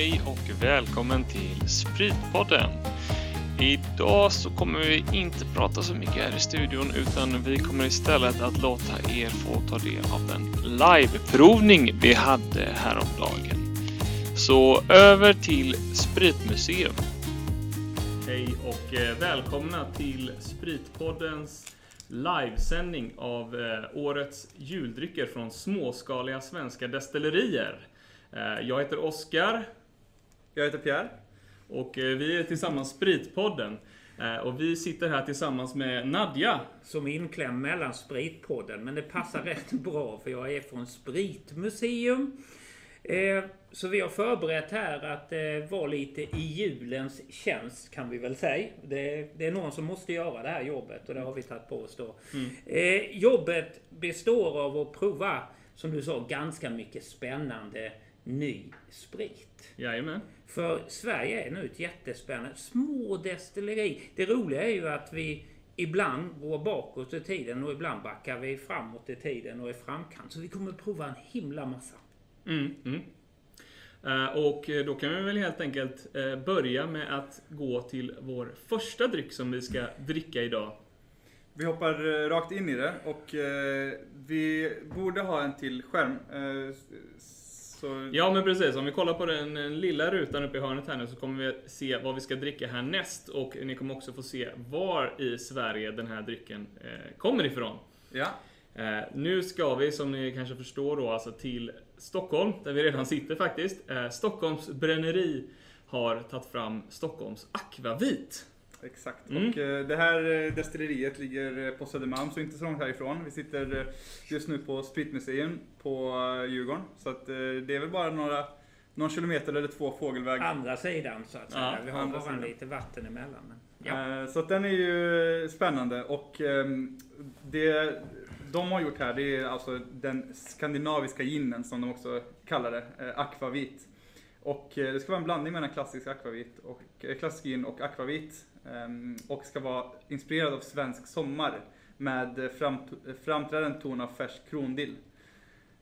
Hej och välkommen till Spritpodden. Idag så kommer vi inte prata så mycket här i studion utan vi kommer istället att låta er få ta del av den liveprovning vi hade häromdagen. Så över till Spritmuseum. Hej och eh, välkomna till Spritpoddens livesändning av eh, årets juldrycker från småskaliga svenska destillerier. Eh, jag heter Oskar jag heter Pierre. och eh, vi är tillsammans Spritpodden. Eh, Och vi sitter här tillsammans med Nadja. som är inklämd mellan Spritpodden. Men det passar rätt bra för jag är från Spritmuseum. Eh, Så vi har förberett här att vara lite i julens tjänst kan vi väl säga. Det, det är någon som måste göra det här jobbet och det har vi tagit på oss då. Eh, Jobbet består av att prova, som du sa, ganska mycket spännande ny sprit. Jajamän. För Sverige är nu ett jättespännande små destilleri. Det roliga är ju att vi ibland går bakåt i tiden och ibland backar vi framåt i tiden och är framkant. Så vi kommer att prova en himla massa. Mm, mm. Eh, Och eh, då kan vi väl helt enkelt eh, börja med att gå till vår första dryck som vi ska dricka idag. Vi hoppar rakt in i det och vi borde ha en till skärm. Så, Ja men precis, om vi kollar på den eh, lilla rutan uppe i hörnet här nu så kommer vi se vad vi ska dricka härnäst och ni kommer också få se var i Sverige den här drycken eh, kommer ifrån. ja. Eh, nu ska vi, som ni kanske förstår då, alltså till Stockholm, där vi redan sitter faktiskt. Eh, Stockholms bränneri har tagit fram Stockholms Aquavit. Exakt. Mm. Och eh, det här eh, destilleriet ligger eh, på Södermalm, så inte så långt härifrån. Vi sitter just nu på Spritmuseum på Djurgården. Så att, det är väl bara några, någon kilometer eller två fågelväg. Andra sidan så att säga. Ja, vi har bara sidan. lite vatten emellan. Men, ja. Så den är ju spännande och ehm, det de har gjort här det är alltså den skandinaviska ginen som de också kallar det, akvavit. Och det ska vara en blandning mellan klassisk akvavit och klassisk gin och akvavit. Ehm, Och ska vara inspirerad av svensk sommar med eh, framt- eh, framträdande ton av färsk krondill.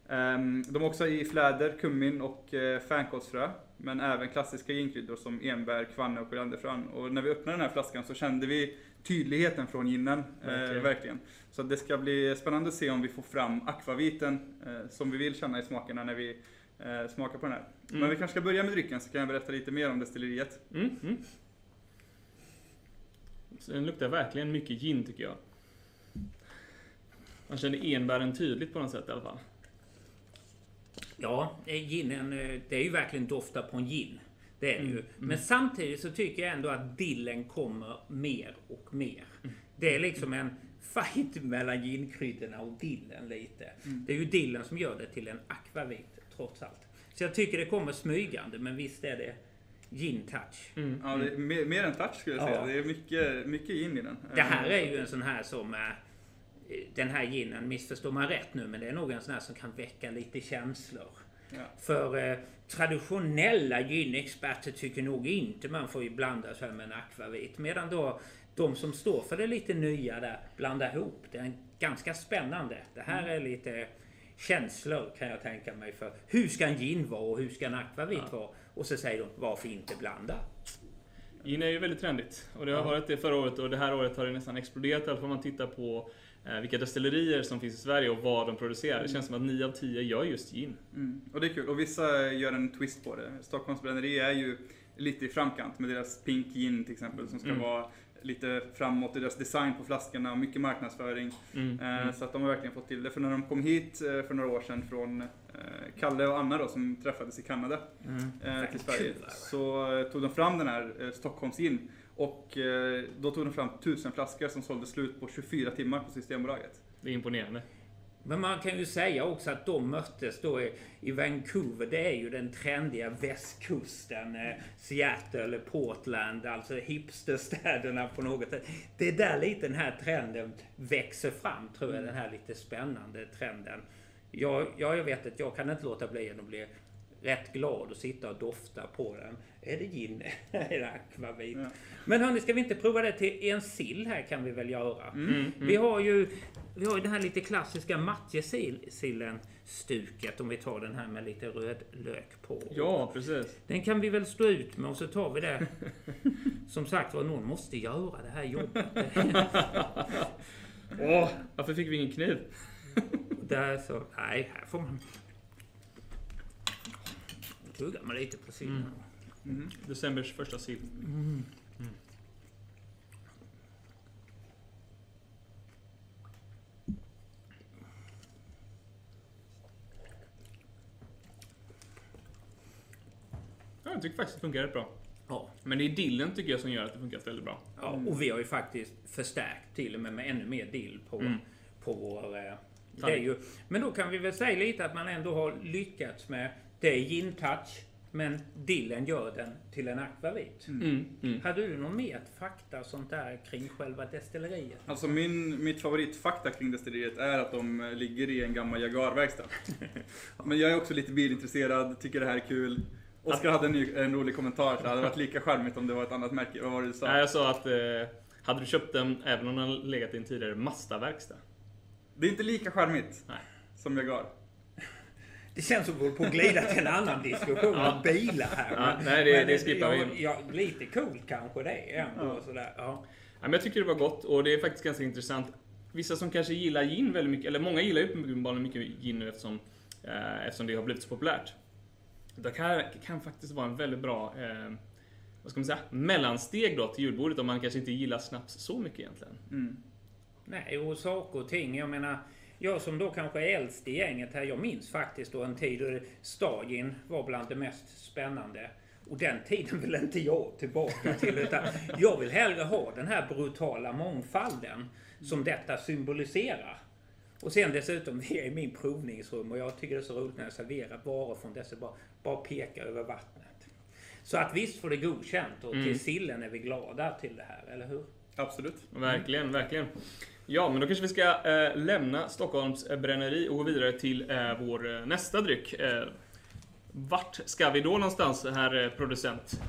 Ehm, De har också i fläder, kummin och eh, fänkålsfrö. Men även klassiska ginkryddor som enbär, kvanne och korianderfrön. Och när vi öppnade den här flaskan så kände vi tydligheten från ginen. Verkligen. Eh, verkligen. Så det ska bli spännande att se om vi får fram akvaviten eh, som vi vill känna i smakerna när vi eh, smakar på den här. Mm. Men vi kanske ska börja med drycken så kan jag berätta lite mer om destilleriet. Mm, mm. Så den luktar verkligen mycket gin tycker jag. Man känner enbären tydligt på något sätt i alla fall. Ja, eh, ginen, eh, det är ju verkligen dofta på en gin. Det är det ju. Mm, Men samtidigt så tycker jag ändå att dillen kommer mer och mer. Mm. Det är liksom en fight mellan ginkryddorna och dillen lite. Mm. Det är ju dillen som gör det till en akvavit trots allt. Så jag tycker det kommer smygande, men visst är det gin-touch. Mm. Ja, det är mer, mer än touch skulle jag säga. Ja. Det är mycket, mycket gin i den. Det här är ju en sån här som... eh, Den här ginen, missförstår man rätt nu, men det är nog en sån här som kan väcka lite känslor. Ja. För eh, traditionella gynexperter tycker nog inte man får ju blanda sig med en akvavit. Medan då de som står för det lite nya där blandar ihop. Det är ganska spännande. Det här är lite känslor kan jag tänka mig för hur ska en gin vara och hur ska en akvavit Ja. vara? Och så säger de varför inte blanda? Gin är ju väldigt trendigt. Och det har varit det förra året och det här året har det nästan exploderat. I alla fall om man tittar på eh, vilka destillerier som finns i Sverige och vad de producerar. Det känns som att 9 av 10 gör just gin. Mm. Och det är kul. Och vissa gör en twist på det. Stockholms bränneri är ju lite i framkant med deras Pink Gin till exempel som ska Mm. vara lite framåt i deras design på flaskorna, mycket marknadsföring. Mm. Eh, Mm. Så att de har verkligen fått till det. För när de kom hit eh, för några år sedan från Kalle och Anna då som träffades i Kanada eh, till Sverige. Så eh, tog de fram den här eh, Stockholms gin. Och eh, då tog de fram tusen flaskor som sålde slut på 24 timmar på Systembolaget. Det är imponerande. Men man kan ju säga också att de möttes då i, i Vancouver. Det är ju den trendiga västkusten. Eh, Seattle, Portland, alltså hipsterstäderna på något sätt. Det är där lite den här trenden växer fram, tror jag. Den här lite spännande trenden. Jag, ja, jag vet att jag kan inte låta bli att bli rätt glad och sitta och dofta på den. Är det gin? är det akvavit? Ja. Men hörni, ska vi inte prova det till en sill här kan vi väl göra? Mm. Mm. Vi har ju Vi har ju den här lite klassiska matjessillen stuket om vi tar den här med lite rödlök på. Ja, precis. Den kan vi väl stå ut med och så tar vi det. Som sagt var, någon måste göra det här jobbet. Åh, varför fick vi ingen kniv? Där så, nej, här får man tugga med lite på sillen. Mm. Decembers första sill. Ja, jag tycker faktiskt det funkar rätt bra. Ja, Men det är dillen tycker jag som gör att det funkar väldigt bra. ja, och vi har ju faktiskt förstärkt till och med med ännu mer dill på, Mm. på vår... Det är ju, men då kan vi väl säga lite att man ändå har lyckats med... Det är gin touch, men dillen gör den till en akvavit. Mm. Mm. Hade du någon mer fakta sånt där kring själva destilleriet? Alltså min, mitt favoritfakta kring destilleriet är att de eh, ligger i en gammal Jaguar-verkstad. Men jag är också lite bilintresserad, tycker det här är kul. Oskar hade en, ny, en rolig kommentar, så det hade varit lika charmigt om det var ett annat märke. Vad var det du sa? Nej, jag sa att eh, hade du köpt den även om den legat i en tidigare Mazda-verkstad? Det är inte lika charmigt Nej. som Jaguar. Det känns som att vi håller på att glida till en annan diskussion om bilar här. Ja, nej, det- men det skippar vi. ja, ja, Lite coolt kanske det är ändå. Sådär, ja. Ja, men jag tycker det var gott och det är faktiskt ganska intressant. Vissa som kanske gillar gin väldigt mycket, eller många gillar ju uppenbarligen mycket gin nu eftersom, eh, eftersom det har blivit så populärt. Det kan, kan faktiskt vara en väldigt bra eh, vad ska man säga, mellansteg då till julbordet om man kanske inte gillar snaps så mycket egentligen. Mm. Nej, och saker och ting. Jag menar, jag som då kanske är äldst i gänget här, jag minns faktiskt då en tid då Stagin var bland det mest spännande. Och den tiden vill inte jag tillbaka till. Utan jag vill hellre ha den här brutala mångfalden som detta symboliserar. Och sen dessutom, vi är i min provningsrum och jag tycker det är så roligt när jag serverar varor från dessa, bara, bara peka över vattnet. Så att visst får det godkänt och Mm. till sillen är vi glada till det här, eller hur? Absolut. Verkligen, verkligen. Ja, men då kanske vi ska eh, lämna Stockholms eh, bränneri och gå vidare till eh, vår eh, nästa dryck. Eh, vart ska vi då någonstans, herr eh, producent?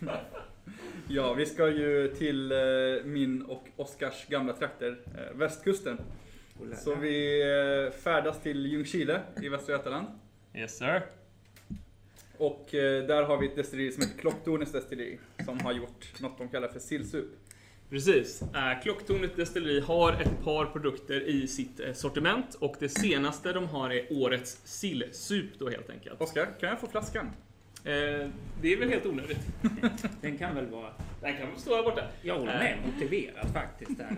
Ja, vi ska ju till eh, min och Oskars gamla trakter, eh, västkusten. Så vi eh, färdas till Ljungskile i Västra Götaland. Yes sir. Och eh, där har vi ett destilleri som heter Klocktornets destilleri. Som har gjort något de kallar för sillsup. Precis. Eh, Klocktornet Destilleri har ett par produkter i sitt eh, sortiment och det senaste de har är årets sillsup då helt enkelt. Oskar, kan jag få flaskan? Eh, det är väl helt onödigt. Den kan väl vara... Den kan väl stå här borta. Jag håller med motiverat faktiskt. Där.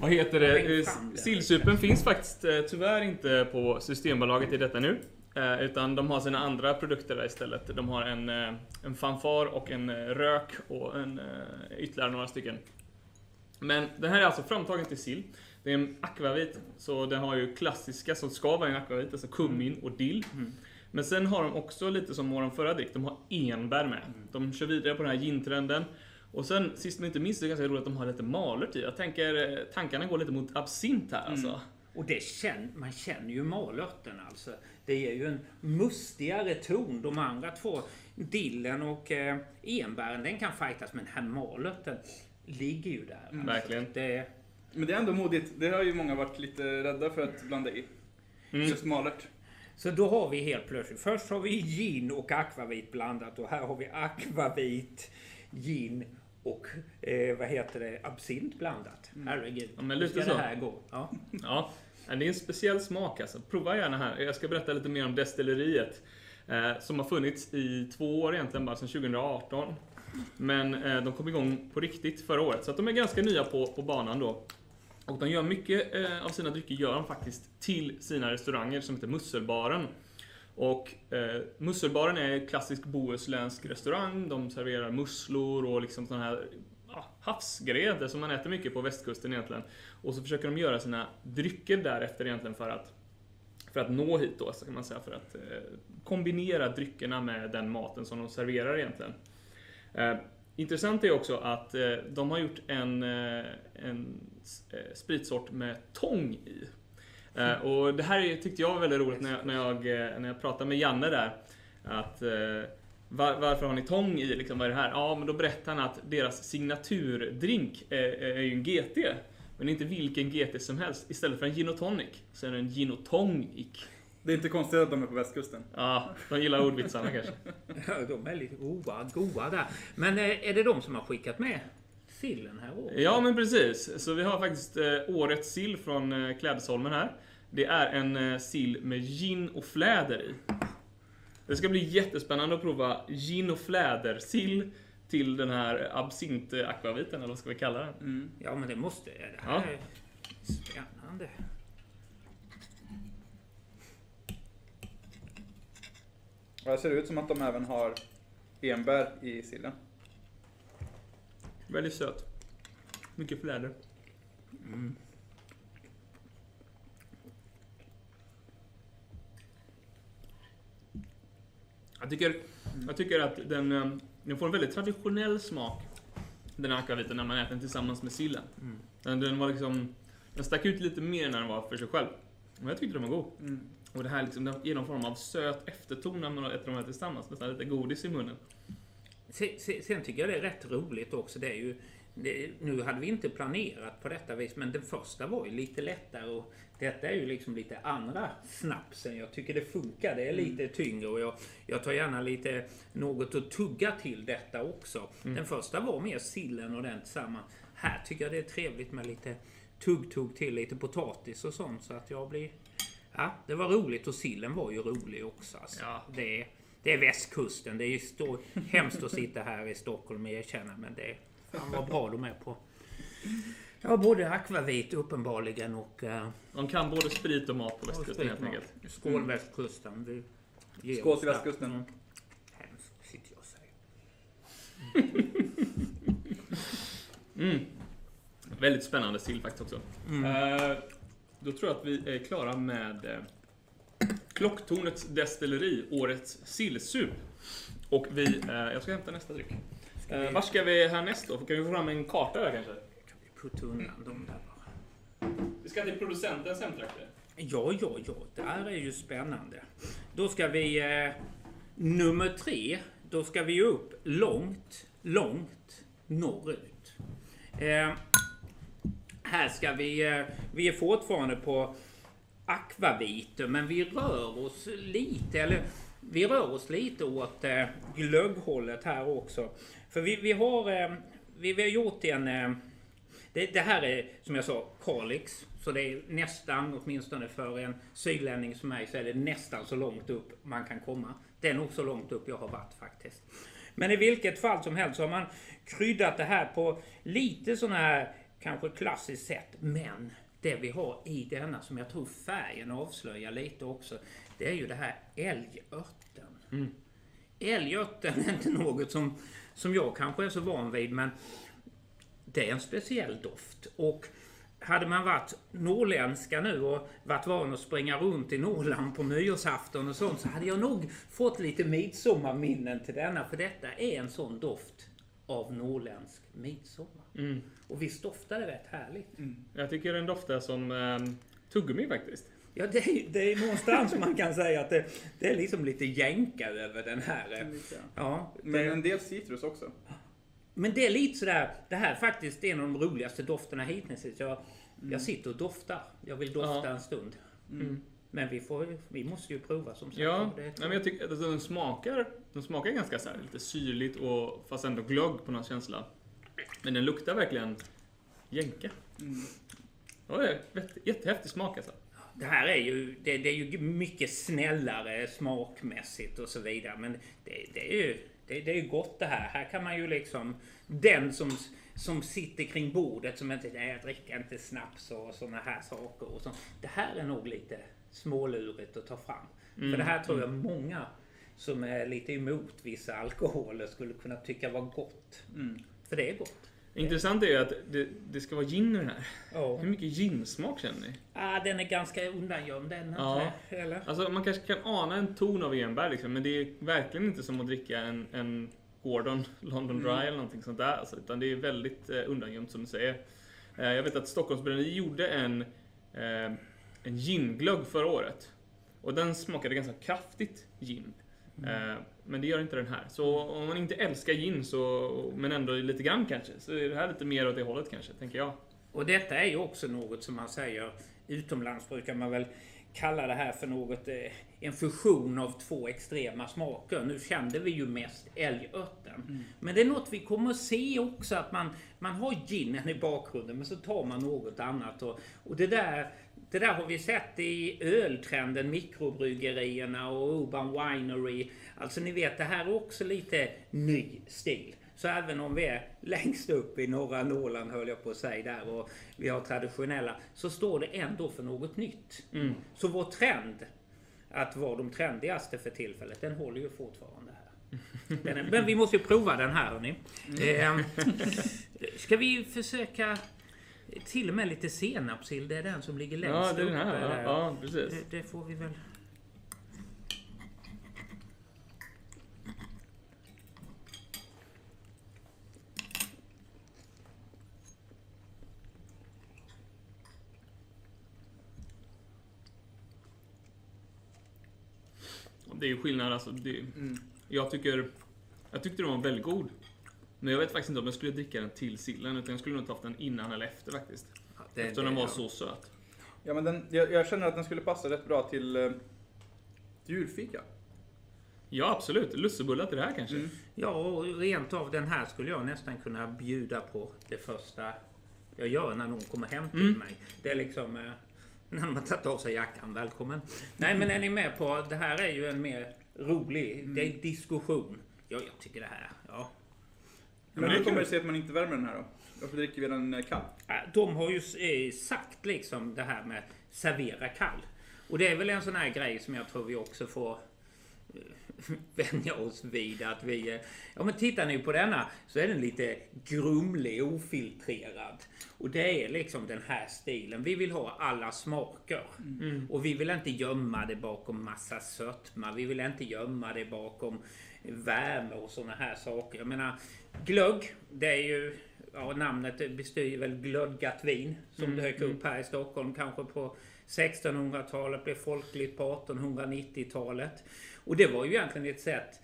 Vad heter det? Eh. Sillsupen finns faktiskt eh, tyvärr inte på Systembolaget i detta nu. Eh, Utan de har sina andra produkter där istället. De har en, eh, en fanfar och en eh, rök och en, ytterligare några stycken. Men den här är alltså framtagen till sill. Det är en akvavit, så den har ju klassiska som ska vara en akvavit, alltså kummin och dill. Mm. Men sen har de också lite som vår förra dryck, de har enbär med. De kör vidare på den här gintrenden. Och sen sist men inte minst, det är ganska roligt att de har lite malört i. Jag tänker, tankarna går lite mot absint här alltså. Och det känn, man känner ju malörten alltså. Det ger ju en mustigare ton. De andra två, dillen och eh, enbären, den kan fightas. Men den här malörten ligger ju där. Alltså. Verkligen. Det, Men det är ändå modigt. Det har ju många varit lite rädda för att blanda i. Mm. Just malört. så då har vi helt plötsligt, först har vi gin och akvavit blandat och här har vi akvavit, gin och eh, vad heter det, absint blandat. Herregud, Ja, men hur lite ska så. det här gå? Ja. Ja, det är en speciell smak alltså. Prova gärna här. Jag ska berätta lite mer om destilleriet. Eh, som har funnits i två år egentligen, bara sedan 2018. Men eh, de kom igång på riktigt förra året, så att de är ganska nya på, på banan då. Och de gör mycket eh, av sina drycker gör de faktiskt till sina restauranger som heter Musselbaren. Och eh, Musselbaren är en klassisk bohuslänsk restaurang. De serverar musslor och liksom sådana här ja, havsgrädde som man äter mycket på västkusten egentligen. Och så försöker de göra sina drycker därefter egentligen för att för att nå hit då, så kan man säga, för att eh, kombinera dryckerna med den maten som de serverar egentligen. Eh, intressant är också att eh, de har gjort en, en spritsort med tång i. Och det här tyckte jag var väldigt roligt när jag, när jag, när jag pratade med Janne där. Att var, varför har ni tång i? Liksom, vad är det här? Ja, men då berättar han att deras signaturdrink är, är ju en GT. Men inte vilken GT som helst. Istället för en gin och tonic så är det en gin och tonic. Det är inte konstigt att de är på västkusten. Ja, de gillar ordvitsarna kanske. Ja, de är lite goa, goa där. Men eh, är det de som har skickat med sillen här också? Ja, men precis. Så vi har faktiskt eh, årets sill från eh, Klädesholmen här. Det är en eh, sill med gin och fläder i. Det ska bli jättespännande att prova gin och fläder-sill till den här absint-akvaviten, eller vad ska vi kalla den? Mm. Ja, men det måste... Det här Ja. är spännande. Det ser ut som att de även har enbär i sillen. Väldigt söt. Mycket fläder. Jag tycker, jag tycker att den, eh, den får en väldigt traditionell smak. Den här akvaviten när man äter den tillsammans med sillen. Den, den var liksom, den stack ut lite mer när den var för sig själv. Och jag tyckte den var god. Mm. Och det här liksom, den ger någon form av söt efterton när man äter de här tillsammans. Nästan lite godis i munnen. Se- se- Sen tycker jag det är rätt roligt också. Det är ju, det, nu hade vi inte planerat på detta vis, men den första var ju lite lättare. Och detta är ju liksom lite andra snapsen. Jag tycker det funkar. Det är lite tyngre och jag, jag tar gärna lite något att tugga till detta också. Den första var mer sillen och den tillsammans. Här tycker jag det är trevligt med lite tugg-tugg till, lite potatis och sånt. Så att jag blir... Ja, det var roligt och sillen var ju rolig också. Alltså. Ja. Det, är, det är västkusten. Det är ju stå, hemskt att sitta här i Stockholm erkänna, men det fan vad bra de är på. Ja, både akvavit uppenbarligen och... Uh, De kan både sprit och mat på västkusten helt enkelt. Skål västkusten. Vi Skål till västkusten. Mm. Hemskt, sitter jag och säger. Mm. Väldigt spännande sill faktiskt också. Eh, då tror jag att vi är klara med eh, Klocktornets destilleri, årets sillsup. Och vi, eh, jag ska hämta nästa dryck. Eh, vi- var ska vi härnäst då? Kan vi få fram en karta där kanske? Kan vi putta undan dem där bara? Vi ska till producentens hemtrakter. Ja, ja, ja. Det här är ju spännande. Då ska vi... Eh, nummer tre. Då ska vi upp långt, långt norrut. Eh, här ska vi... Eh, vi är fortfarande på akvaviter, men vi rör oss lite, eller vi rör oss lite åt eh, glögghållet här också. För vi, vi har... Eh, vi, vi har gjort en... Eh, det, det här är som jag sa Kalix. Så det är nästan, åtminstone för en sydlänning som mig, så är det nästan så långt upp man kan komma. Det är nog så långt upp jag har varit faktiskt. Men i vilket fall som helst så har man kryddat det här på lite sån här kanske klassiskt sätt. Men det vi har i denna som jag tror färgen avslöjar lite också. Det är ju det här älgörten. Älgörten är inte något som, som jag kanske är så van vid men det är en speciell doft. Och hade man varit norrländska nu och varit van att springa runt i Norrland på nyårsafton och sånt så hade jag nog fått lite midsommarminnen till denna. För detta är en sån doft av norrländsk midsommar. Mm. Och visst doftar det rätt härligt? Jag tycker den doftar som eh, tuggummi faktiskt. Ja, det är, det är någonstans man kan säga att det, det är liksom lite jänka över den här. eh, Ja, Men en del citrus också. Men det är lite sådär, det här är faktiskt en av de roligaste dofterna hittills. Jag, jag sitter och doftar. Jag vill dofta Ja. en stund. Mm. Men vi, får, vi måste ju prova som sagt. Ja, Det men jag tycker att den smakar, den smakar ganska så här, lite syrligt och fast ändå glögg på någon känsla. Men den luktar verkligen jänka. Mm. Ja, jättehäftig smak alltså. Det här är ju, det, det är ju mycket snällare smakmässigt och så vidare. Men det, det är ju det, det är ju gott det här. Här kan man ju liksom... Den som, som sitter kring bordet som inte... Nej, jag dricker inte snaps och såna här saker. Och så, det här är nog lite smålurigt att ta fram. För det här tror jag många som är lite emot vissa alkoholer skulle kunna tycka var gott. Mm. För det är gott. Intressant är ju att det, det ska vara gin i den här. Ja. Hur mycket ginsmak känner ni? Ah, den är ganska undangömd den, Ja. Eller? Alltså man kanske kan ana en ton av enbär liksom, men det är verkligen inte som att dricka en, en Gordon London Dry eller någonting sånt där. Alltså, utan det är väldigt eh, undangömt som du säger. Eh, jag vet att Stockholmsbränneri gjorde en, eh, en ginglögg förra året. Och den smakade ganska kraftigt gin. Eh, Men det gör inte den här. Så om man inte älskar gin, så, men ändå lite grann kanske, så är det här lite mer åt det hållet kanske, tänker jag. Och detta är ju också något som man säger utomlands brukar man väl kalla det här för något, eh, en fusion av två extrema smaker. Nu kände vi ju mest älgörten. Men det är något vi kommer att se också att man, man har ginen i bakgrunden men så tar man något annat. Och, och det där det där har vi sett i öltrenden, mikrobryggerierna och Urban Winery. Alltså ni vet, det här är också lite ny stil. Så även om vi är längst upp i norra Norrland höll jag på att säga där och vi har traditionella så står det ändå för något nytt. Mm. Så vår trend att vara de trendigaste för tillfället den håller ju fortfarande här. Men vi måste ju prova den här hörni. Eh, ska vi försöka till och med lite senapssill, det är den som ligger längst Ja, det är den här. där. Ja, ja precis. Det, det får vi väl... Det är ju skillnad alltså. Det, Mm. jag tycker... Jag tyckte den var väldigt god. Men jag vet faktiskt inte om jag skulle dricka den till sillen, utan jag skulle nog ta den innan eller efter faktiskt. Ja, det, Eftersom det- den var ja. så söt. Ja, men den, jag, jag känner att den skulle passa rätt bra till eh, julfika. Ja, absolut. Lussebullar till det här kanske. Mm. Ja, och rent av den här skulle jag nästan kunna bjuda på det första jag gör när någon kommer hem till Mm. mig. Det är liksom eh, när man tagit av sig jackan. Välkommen! Nej, men är ni med på det här är ju en mer rolig, det är diskussion. Ja, jag tycker det här, ja. Men hur kommer det sig att man inte värmer den här då? Varför dricker vi den eh, kall? De har ju eh, sagt liksom det här med servera kall. Och det är väl en sån här grej som jag tror vi också får eh, vänja oss vid att vi... Ja men tittar ni på denna så är den lite grumlig, ofiltrerad. Och det är liksom den här stilen. Vi vill ha alla smaker. Mm. Och vi vill inte gömma det bakom massa sötma. Vi vill inte gömma det bakom värme och såna här saker. Jag menar, glögg, det är ju... Ja, namnet bestyr väl glödgat vin som Mm, dök upp här i Stockholm kanske på 1600-talet, blev folkligt på 1890-talet. Och det var ju egentligen ett sätt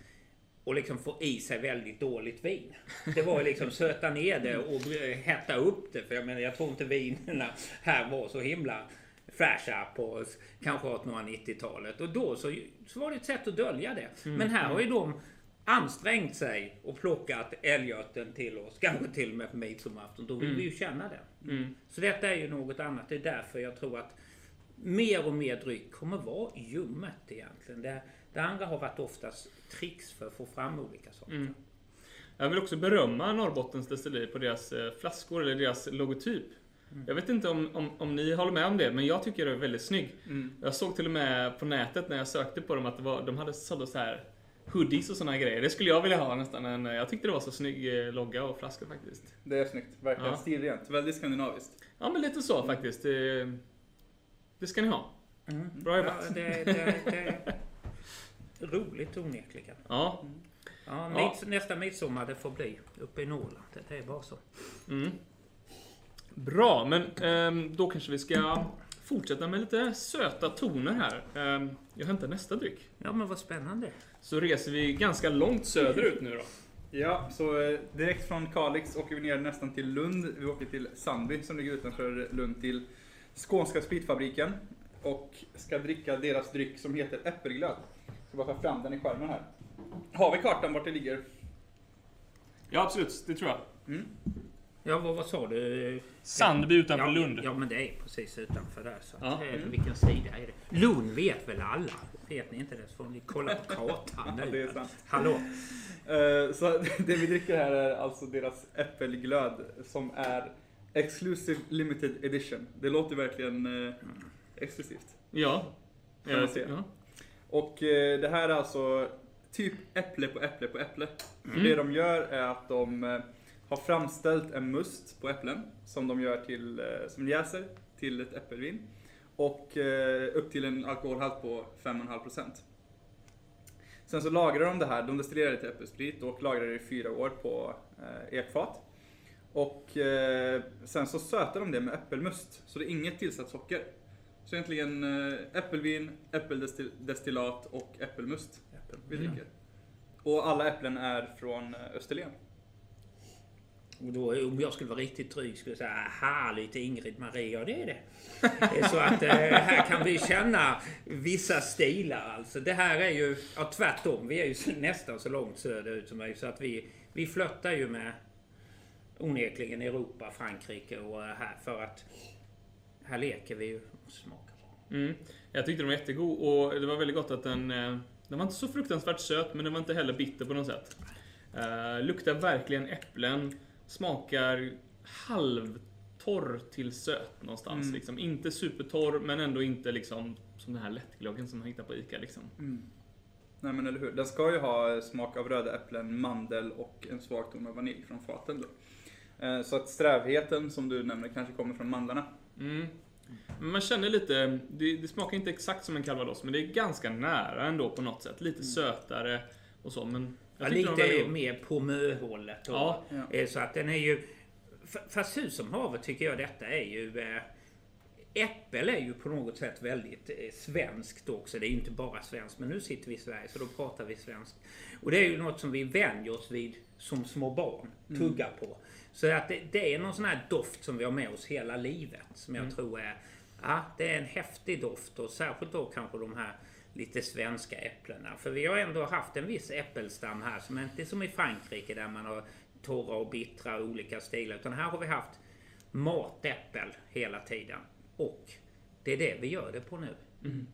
att liksom få i sig väldigt dåligt vin. Det var ju liksom söta ner det och hetta upp det. För jag menar, jag tror inte vinerna här var så himla fräscha på kanske 1890-talet. Och då så, så var det ett sätt att dölja det. Men här har ju de ansträngt sig och plockat älgörten till oss, kanske till och med på midsommarafton. Då vill vi ju känna den. Mm. Så detta är ju något annat. Det är därför jag tror att mer och mer dryck kommer vara ljummet egentligen. Det, det andra har varit oftast tricks för att få fram olika saker. Mm. Jag vill också berömma Norrbottens destilleri på deras eh, flaskor, eller deras logotyp. Jag vet inte om, om, om ni håller med om det, men jag tycker det är väldigt snygg. Mm. Jag såg till och med på nätet när jag sökte på dem att var, de hade sålda så här hoodies och såna här grejer. Det skulle jag vilja ha nästan. En, jag tyckte det var så snygg eh, logga och flaska faktiskt. Det är snyggt. Verkligen Ja. stilrent. Väldigt skandinaviskt. Ja, men lite så faktiskt. Det, det ska ni ha. Mm. Bra jobbat. Ja, det, det, det är roligt onekligen. Ja. Ja, Ja. mids, nästa midsommar det får bli uppe i Norrland. Det, det är bara så. Mm. Bra, men ehm, då kanske vi ska fortsätta med lite söta toner här. Ehm, jag hämtar nästa dryck. Ja, men vad spännande. Så reser vi ganska långt söderut nu då. Ja, så eh, direkt från Kalix åker vi ner nästan till Lund. Vi åker till Sandby som ligger utanför Lund till Skånska spritfabriken. Och ska dricka deras dryck som heter äppelglöd. Ska bara ta fram den i skärmen här. Har vi kartan vart det ligger? Ja, absolut. Det tror jag. Mm. Ja, vad, vad sa du? Sandby utanför ja, Lund. Ja, men det är precis utanför där. Så Ja. att, eh, Mm. Vilken sida är det? Lund vet väl alla? Vet ni inte det så får ni kolla på kartan nu. det är sant. Hallå? Eh, Så det vi dricker här är alltså deras äppelglöd som är Exclusive Limited Edition. Det låter verkligen eh, exklusivt. Ja. Kan man se. ja. Och eh, det här är alltså typ äpple på äpple på äpple. Mm. det de gör är att de har framställt en must på äpplen som de gör till, eh, som jäser till ett äppelvin. Och eh, upp till en alkoholhalt på 5,5%. Sen så lagrar de det här, de destillerar det till äppelsprit och lagrar det i fyra år på eh, ekfat. Och sen så sötar de det med äppelmust, så det är inget tillsatt socker. Så egentligen äppelvin, äppeldestillat och äppelmust. vi Mm. dricker. Och alla äpplen är från Österlen. Och då, om jag skulle vara riktigt dryg skulle jag säga aha, lite Ingrid Maria, och det är det. Så att eh, här kan vi känna vissa stilar alltså. Det här är ju, ja tvärtom, vi är ju nästan så långt söderut som möjligt så att vi, vi flörtar ju med onekligen Europa, Frankrike och eh, här för att här leker vi ju och smakar. Mm. Jag tyckte den var jättegod och det var väldigt gott att den... eh, Den var inte så fruktansvärt söt men den var inte heller bitter på något sätt. Uh, luktar verkligen äpplen. Smakar halvtorr till söt någonstans. Mm. Liksom. Inte supertorr men ändå inte liksom som den här lättglöggen som man hittar på ICA. Liksom. Nej men eller hur. Den ska ju ha smak av röda äpplen, mandel och en svag ton av vanilj från faten då. Eh, Så att strävheten som du nämner kanske kommer från mandlarna. Mm. Men man känner lite, det, det smakar inte exakt som en calvados men det är ganska nära ändå på något sätt. Lite sötare och så men... Ja, lite mer på möhållet. Ja. Ja. Eh, Så att den är ju... Fast hus som havet tycker jag detta är ju... eh, Äppel är ju på något sätt väldigt eh, svenskt också. Det är ju inte bara svenskt. Men nu sitter vi i Sverige så då pratar vi svenskt. Och det är ju något som vi vänjer oss vid som små barn. Tuggar på. Så att det, det är någon sån här doft som vi har med oss hela livet. Som jag tror är... Ja, det är en häftig doft. Och särskilt då kanske de här lite svenska äpplena. För vi har ändå haft en viss äppelstam här som inte är som i Frankrike där man har torra och bittra olika stilar. Utan här har vi haft matäppel hela tiden. Och det är det vi gör det på nu.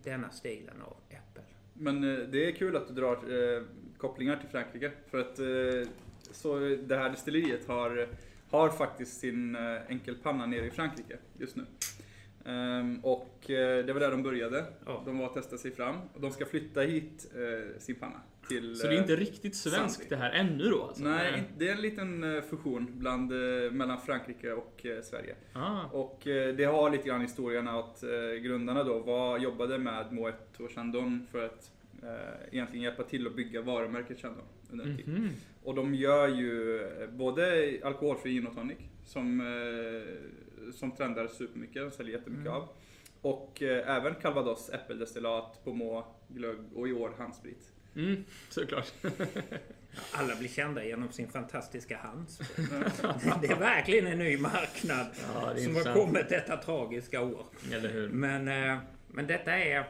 Denna stilen av äppel. Men eh, det är kul att du drar eh, kopplingar till Frankrike. För att eh, så det här destilleriet har, har faktiskt sin eh, enkelpanna nere i Frankrike just nu. Ehm, och eh, det var där de började. Ja. De var att testa sig fram. Och de ska flytta hit eh, sin panna. Till, Så det är inte eh, riktigt svenskt Sandvik. det här ännu då? Alltså. Nej, det är en liten fusion bland, mellan Frankrike och Sverige. Ah. Och det har lite grann historien att grundarna då var, jobbade med Moet och Chandon för att egentligen hjälpa till att bygga varumärket Chandon under en tid. Mhm. Och de gör ju eh, både alkoholfri gin och tonic som, eh, som trendar supermycket och säljer jättemycket Mm. av. Och eh, även calvados, äppeldestillat, pomå, glögg och i år handsprit. Mm, såklart. Alla blir kända genom sin fantastiska handsprit. det är verkligen en ny marknad Ja, som har kommit detta tragiska år. Eller hur? Men, eh, men detta är...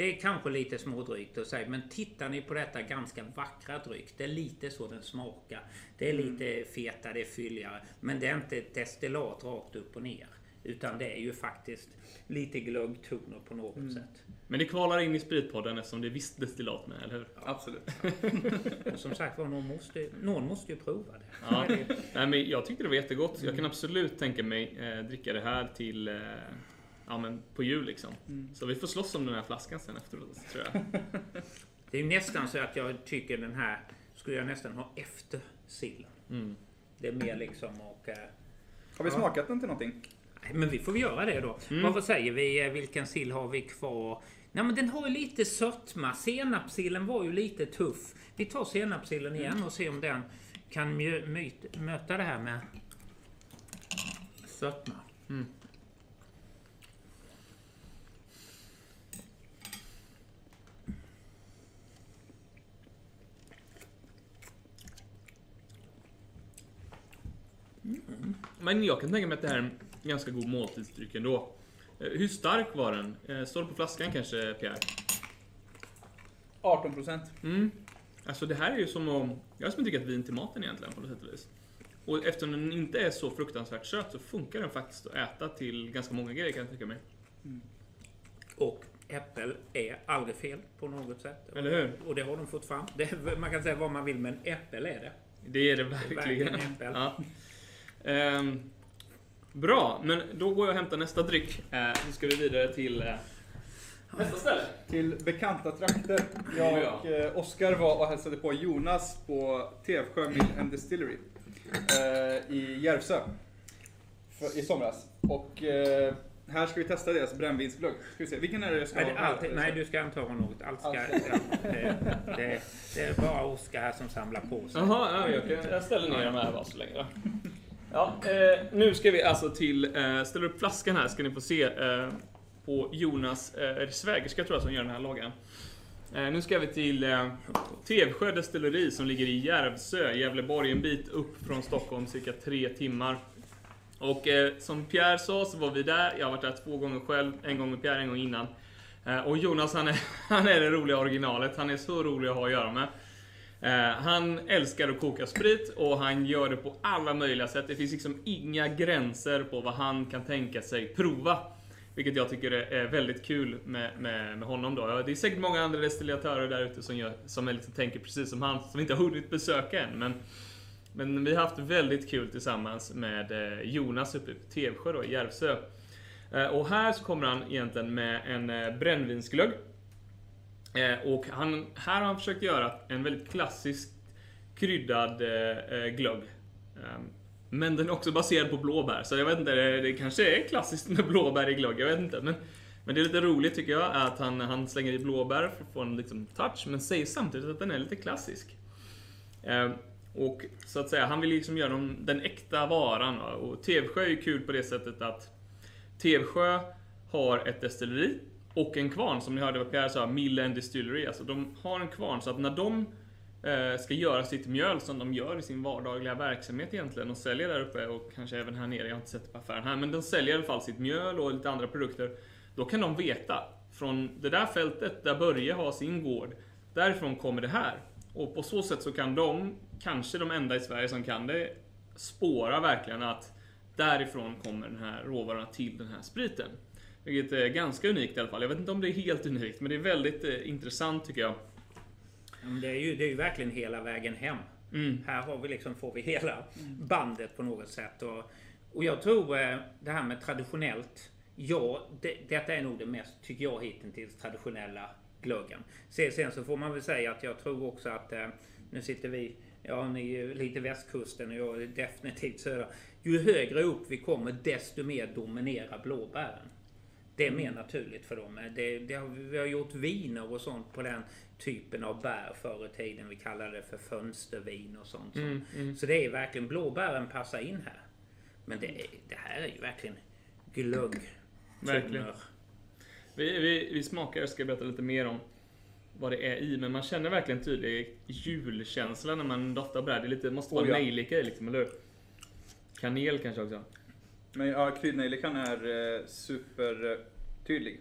Det är kanske lite smådrygt att säga, men tittar ni på detta ganska vackra dryck. Det är lite så den smakar. Det är lite feta, det är fylligare. Men det är inte ett destillat rakt upp och ner. Utan det är ju faktiskt lite glöggtoner på något sätt. Men det kvalar in i Spritpodden eftersom det är visst destillat med, eller hur? Absolut. Och som sagt var, någon måste, någon måste ju prova det. Ja. Nej, men jag tyckte det var jättegott. Jag kan absolut tänka mig eh, dricka det här till eh, ja, men på jul liksom. Så vi får slåss om den här flaskan sen efteråt, tror jag. Det är ju nästan så att jag tycker den här skulle jag nästan ha efter sillen. Mm. Det är mer liksom och... eh, Har vi Ja. smakat den till någonting? Nej, Men vi får göra det då. Mm. Vad säger vi? Eh, Vilken sill har vi kvar? Nej men den har ju lite sötma. Senapssillen var ju lite tuff. Vi tar senapssillen igen och ser om den kan mjö- myt- möta det här med sötma. Mm. Men jag kan tänka mig att det här är en ganska god måltidsdryck ändå. Eh, Hur stark var den? Eh, Står det på flaskan kanske, Pierre? 18 procent. Mm. Alltså det här är ju som att... Jag är som att dricka ett vin till maten egentligen på något sätt och vis. Och eftersom den inte är så fruktansvärt söt så funkar den faktiskt att äta till ganska många grejer kan jag tycka mig. Och äppel är aldrig fel på något sätt. Eller hur? Och det har de fått fram. Det, man kan säga vad man vill men äppel är det. Det är det Det är verkligen. verkligen äppel. Ja. Ehm, bra, men då går jag och hämtar nästa dryck. Eh, så ska vi vidare till eh, nästa ställe. Till bekanta trakter. Jag Ja. och eh, Oskar var och hälsade på Jonas på Tevsjö Mill and Distillery eh, i Järvsö för, i somras. Och eh, här ska vi testa deras brännvinsglögg. Ska vi se, vilken är det jag ska Nej, det, ha alltid, nej, du ska inte ha något. Allt ska, Allt ja, det, det, det är bara Oskar här som samlar på sig. Jaha, ja, jag, kan, jag ställer ner de här bara så länge då. Ja, eh, nu ska vi alltså till, eh, ställer upp flaskan här ska ni få se eh, på Jonas eh, svägerska tror jag som gör den här loggan. Eh, nu ska vi till eh, Tevsjö destilleri som ligger i Järvsö, Gävleborg, en bit upp från Stockholm, cirka tre timmar. Och eh, som Pierre sa så var vi där, jag har varit där två gånger själv, en gång med Pierre, en gång innan. Eh, och Jonas han är, han är det roliga originalet, han är så rolig att ha att göra med. Eh, han älskar att koka sprit och han gör det på alla möjliga sätt. Det finns liksom inga gränser på vad han kan tänka sig prova. Vilket jag tycker är väldigt kul med, med, med honom då. Det är säkert många andra destillatörer där ute som, gör, som liksom tänker precis som han, som inte har hunnit besöka än. Men, men vi har haft väldigt kul tillsammans med eh, Jonas uppe i Tevsjö då, i Järvsö. Eh, och här så kommer han egentligen med en brännvinsglögg. Eh, och han, här har han försökt göra en väldigt klassisk kryddad eh, eh, glögg. Ehm, men den är också baserad på blåbär, så jag vet inte, det kanske är klassiskt med blåbär i glögg, jag vet inte. Men, men det är lite roligt tycker jag, att han, han slänger i blåbär för att få en liksom, touch, men säger samtidigt att den är lite klassisk. Eh, och så att säga, han vill liksom göra den, den äkta varan. Och Tevsjö är ju kul på det sättet att Tevsjö har ett destilleri och en kvarn, som ni hörde vad Pierre sa, Millen Distillery. Alltså de har en kvarn, så att när de Eh, ska göra sitt mjöl som de gör i sin vardagliga verksamhet egentligen och säljer där uppe och kanske även här nere. Jag har inte sett det på affären här, men de säljer i alla fall sitt mjöl och lite andra produkter. Då kan de veta från det där fältet där Börje har sin gård, därifrån kommer det här. Och på så sätt så kan de, kanske de enda i Sverige som kan det, spåra verkligen att därifrån kommer den här råvaran till den här spriten. Vilket är ganska unikt i alla fall. Jag vet inte om det är helt unikt, men det är väldigt eh, intressant tycker jag. Det är, ju, det är ju verkligen hela vägen hem. Mm. Här har vi liksom, får vi hela bandet på något sätt. Och, och jag tror eh, det här med traditionellt. Ja, det, detta är nog det mest, tycker jag, hittills traditionella glöggen. Sen, sen så får man väl säga att jag tror också att eh, nu sitter vi Ja, ni är lite västkusten och jag är definitivt södra. Ju högre upp vi kommer desto mer dominerar blåbären. Det är mer naturligt för dem. Det, det har, vi har gjort viner och sånt på den typen av bär förr i tiden. Vi kallade det för fönstervin och sånt. Mm, mm. Så det är verkligen, blåbären passar in här. Men det, det här är ju verkligen glögg. Verkligen. Vi, vi, vi smakar, jag ska berätta lite mer om vad det är i, men man känner verkligen tydlig julkänsla när man doftar bräd. Det lite, måste vara oh, ja. nejlika i liksom, eller hur? Kanel kanske också. Men ja, kryddnejlikan är eh, supertydlig.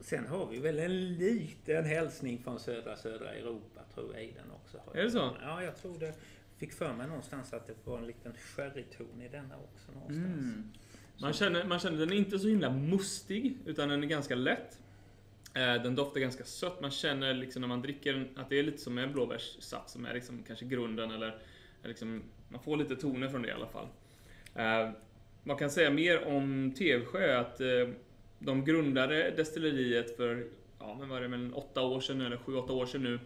Sen har vi väl en liten hälsning från södra södra Europa tror jag i den också. Är det så? Ja, jag tror det. Fick för mig någonstans att det var en liten sherryton i denna också någonstans. Mm. Man känner, man känner den är inte så himla mustig, utan den är ganska lätt. Eh, den doftar ganska sött. Man känner liksom när man dricker den att det är lite som en blåbärssaft som är liksom kanske grunden eller liksom, man får lite toner från det i alla fall. Eh, man kan säga mer om Tevsjö att eh, de grundade destilleriet för, ja men var det, men åtta år sedan eller sju, åtta år sedan nu.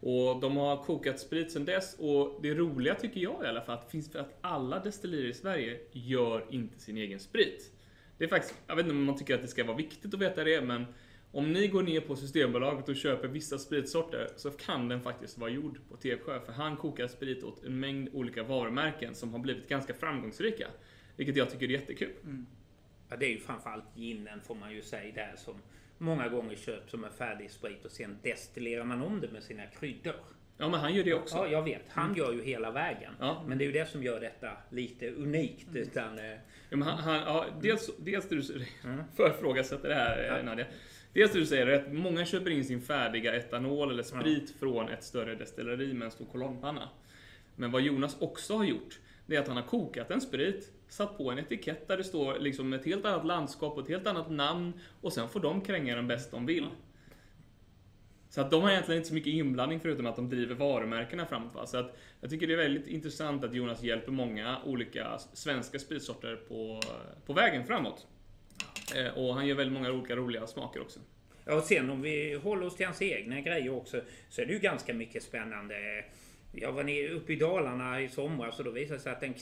Och de har kokat sprit sedan dess och det roliga tycker jag i alla fall, att finns för att alla destillerier i Sverige gör inte sin egen sprit. Det är faktiskt, jag vet inte om man tycker att det ska vara viktigt att veta det, men om ni går ner på Systembolaget och köper vissa spritsorter så kan den faktiskt vara gjord på Tevsjö. För han kokar sprit åt en mängd olika varumärken som har blivit ganska framgångsrika. Vilket jag tycker är jättekul. Mm. Ja, det är ju framförallt ginen får man ju säga där som många gånger köps som en färdig sprit och sen destillerar man om det med sina kryddor. Ja, men han gör det också. Ja, jag vet. Han mm. gör ju hela vägen. Ja. Men det är ju det som gör detta lite unikt. Mm. Utan, eh, ja, han, han, ja, dels, dels det du mm. förfrågasätter det här ja. Nadia. Dels det du säger att många köper in sin färdiga etanol eller sprit från ett större destilleri med en stor kolonnpanna. Men vad Jonas också har gjort, det är att han har kokat en sprit, satt på en etikett där det står liksom ett helt annat landskap och ett helt annat namn och sen får de kränga den bäst de vill. Så att de har egentligen inte så mycket inblandning förutom att de driver varumärkena framåt. Va? Så att jag tycker det är väldigt intressant att Jonas hjälper många olika svenska spritsorter på, på vägen framåt. Eh, och han gör väldigt många olika roliga smaker också. Ja, och sen om vi håller oss till hans egna grejer också så är det ju ganska mycket spännande. Jag var nere uppe i Dalarna i somras och då visade det sig att en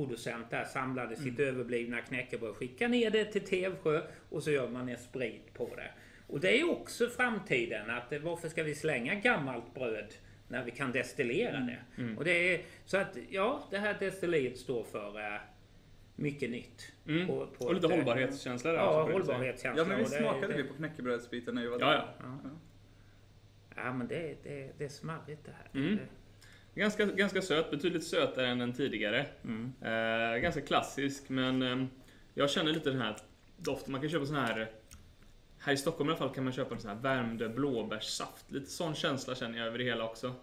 knäckebrödproducent där samlade sitt mm. överblivna knäckebröd, skickade ner det till Tevsjö och så gör man en sprit på det. Och det är också framtiden, att varför ska vi slänga gammalt bröd när vi kan destillera mm. det? Mm. Och det är, så att ja, det här destilleriet står för äh, mycket nytt. Mm. På, på och lite ett, hållbarhetskänsla där. Ja, hållbarhetskänsla. Ja, men vi smakade vi på knäckebrödsbiten när vi var där. Ja, ja. ja. Ja, men det, det, det är smarrigt det här. Mm. Ganska, ganska söt, betydligt sötare än den tidigare. Mm. Eh, ganska klassisk, men eh, jag känner lite den här doften. Man kan köpa sån här... Här i Stockholm i alla fall kan man köpa en sån här värmd blåbärssaft. Lite sån känsla känner jag över det hela också.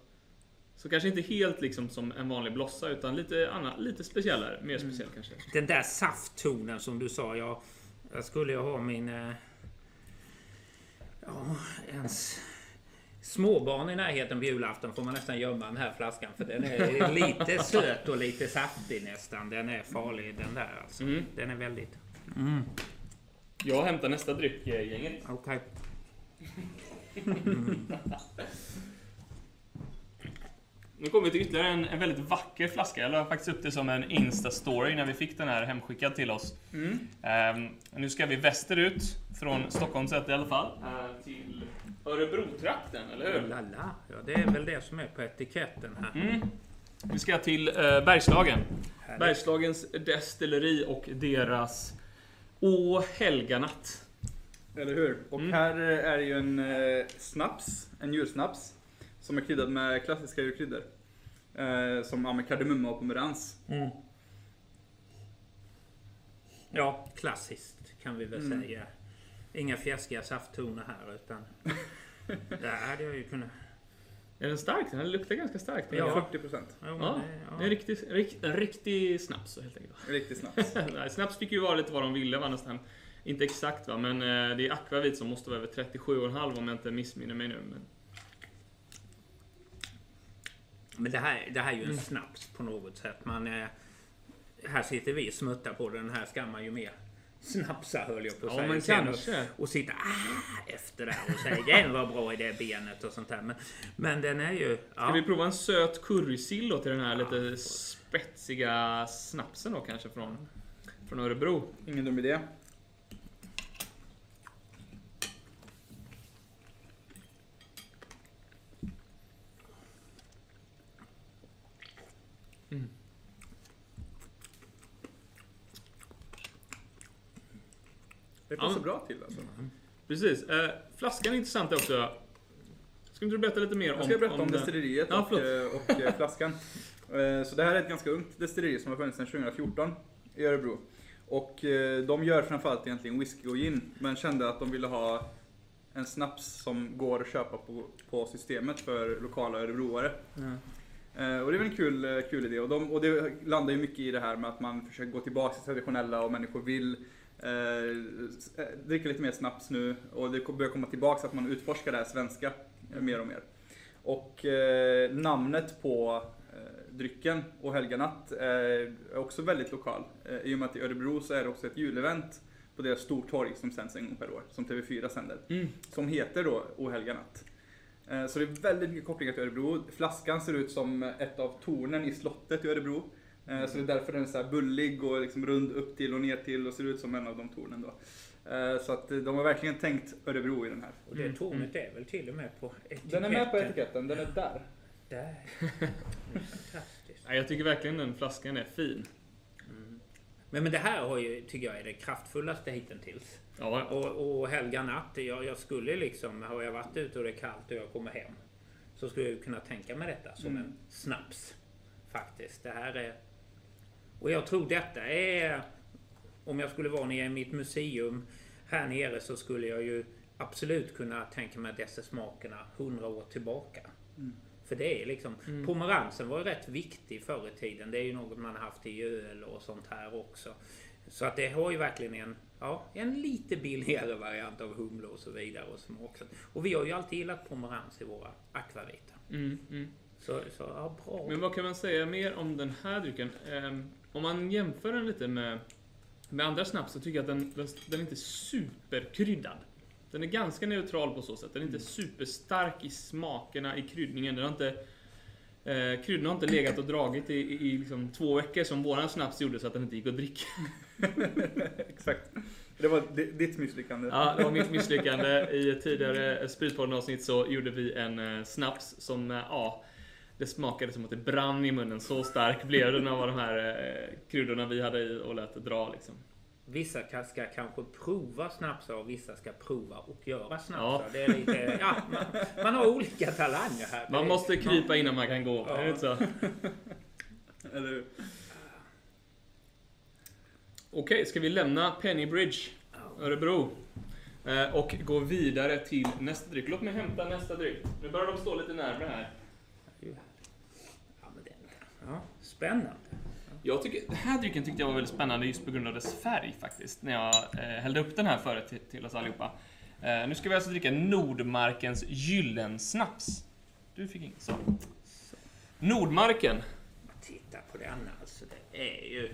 Så kanske inte helt liksom som en vanlig blossa, utan lite, annan, lite speciellare. Mer speciell kanske. Den där safttonen som du sa. Jag, jag skulle ju ha min... eh, Ja, ens småbarn i närheten på julafton får man nästan gömma den här flaskan. För den är lite söt och lite saftig nästan. Den är farlig den där alltså. Mm. Den är väldigt... Jag hämtar nästa dryck, eh, gänget. Okej. Nu kommer vi till ytterligare en, en väldigt vacker flaska. Jag la faktiskt upp det som en Insta-story när vi fick den här hemskickad till oss. Mm. Ehm, nu ska vi västerut, från Stockholm sett i alla fall, eh, till Örebro-trakten, eller hur? Lala. Ja, det är väl det som är på etiketten här. Mm. Vi ska till eh, Bergslagen. Härligt. Bergslagens destilleri och deras Å helganatt. Eller hur? Och Mm. här eh, är ju en eh, snaps, en djursnaps, som är kryddad med klassiska djurkryddor. Eh, som ja, med kardemumma och pomerans. Mm. Ja, klassiskt kan vi väl Mm. säga. Inga fjäskiga safttoner här utan... Där hade jag ju kunnat... Är den stark? Den luktar ganska starkt. Ja. 40 procent. Jo, men Ja, det- Det är en riktig, rikt, en riktig snaps så helt enkelt. Riktig snaps. Nej, snaps fick ju vara lite vad de ville va, nästan. Inte exakt va, men eh, det är akvavit som måste vara över 37,5 om jag inte missminner mig nu. Men... Men det här, det här är ju en snaps på något sätt. Man, eh, här sitter vi och smuttar på den. här ska man ju mer snapsa höll jag på att Ja, säga. men. Och, och sitta ah, efter där och säga den var bra i det benet och sånt där. Men, men den är ju... Ska Ja, vi prova en söt currysill då till den här lite spetsiga snapsen då kanske från, från Örebro? Ingen dum idé. Det passar Ja. bra till alltså. Precis. Eh, flaskan är intressant också. Ska inte du berätta lite mer om, Jag ska berätta om, den? destilleriet Ja, och, eh, och eh, flaskan. Eh, Så det här är ett ganska ungt destilleri som har funnits sedan 2014 i Örebro. Och de gör framförallt egentligen whisky och gin, men kände att de ville ha en snaps som går att köpa på, på systemet för lokala örebroare. Eh, Och det är väl en kul, kul idé. Och, de, och det landar ju mycket i det här med att man försöker gå tillbaka till traditionella och människor vill eh, eh, dricka lite mer snaps nu. Och det börjar komma tillbaka att man utforskar det här svenska eh, mer och mer. Och namnet på drycken och helganatt är också väldigt lokal. I och med att i Örebro så är det också ett julevent på deras stortorg som sänds en gång per år, som TV4 sänder. Mm. Som heter då O helga natt. Eh, Så det är väldigt mycket kopplingar till Örebro. Flaskan ser ut som ett av tornen i slottet i Örebro. Eh, Så det är därför den är så här bullig och liksom rund upp till och ner till och ser ut som en av de tornen då. Eh, Så att eh, de har verkligen tänkt Örebro i den här. Och det Mm, tornet är väl till och med på etiketten. Den är med på etiketten, den är där. Där. Det är Fantastiskt. Ja, jag tycker verkligen den flaskan är fin. Men, men det här har ju, tycker jag är det kraftfullaste hittills. Ja, Och, och helga natt, jag, jag skulle liksom, har jag varit ute och det är kallt och jag kommer hem. Så skulle jag kunna tänka mig detta som Mm. en snaps. Faktiskt. Det här är... Och jag tror detta är... Om jag skulle vara nere i mitt museum här nere så skulle jag ju absolut kunna tänka mig dessa smakerna hundra år tillbaka. Mm. För det är liksom... Mm. Pomeransen var ju rätt viktig förr i tiden. Det är ju något man har haft i öl och sånt här också. Så att det har ju verkligen en, ja, en lite billigare variant av humle och så vidare och smak. Och vi har ju alltid gillat pomerans i våra akvavita. mm, mm. Så, så ja, bra. Men vad kan man säga mer om den här drycken? Ehm, om man jämför den lite med, med andra snaps så tycker jag att den, den, den är inte superkryddad. Den är ganska neutral på så sätt. Den är inte superstark i smakerna, i kryddningen. Den har inte, eh, kryddorna har inte legat och dragit i, i, i liksom två veckor som våran snaps gjorde så att den inte gick att dricka. Exakt. Det var di- ditt misslyckande. Ja, det var mitt misslyckande. I ett tidigare Spritpodden-avsnitt så gjorde vi en eh, snaps som, eh, ja, det smakade som att det brann i munnen. Så stark blev den av de här eh, kryddorna vi hade i och lät det dra liksom. Vissa ka- ska kanske prova snapsar och vissa ska prova och göra snapsar. Ja. Det är lite, ja, man, man har olika talanger här. Man är- måste krypa innan man kan gå. Ja. Är det inte så? Eller? Okej, ska vi lämna Pennybridge, Örebro? Eh, Och gå vidare till nästa dryck. Låt mig hämta nästa dryck. Nu börjar de stå lite närmare här. Ja, det, spännande. Jag tycker, den här drycken tyckte jag var väldigt spännande just på grund av dess färg faktiskt. När jag eh, hällde upp den här förut till, till oss allihopa. Eh, nu ska vi alltså dricka Nordmarkens Gyllensnaps. Du fick inget så. Nordmarken. Titta på den alltså. Det är ju...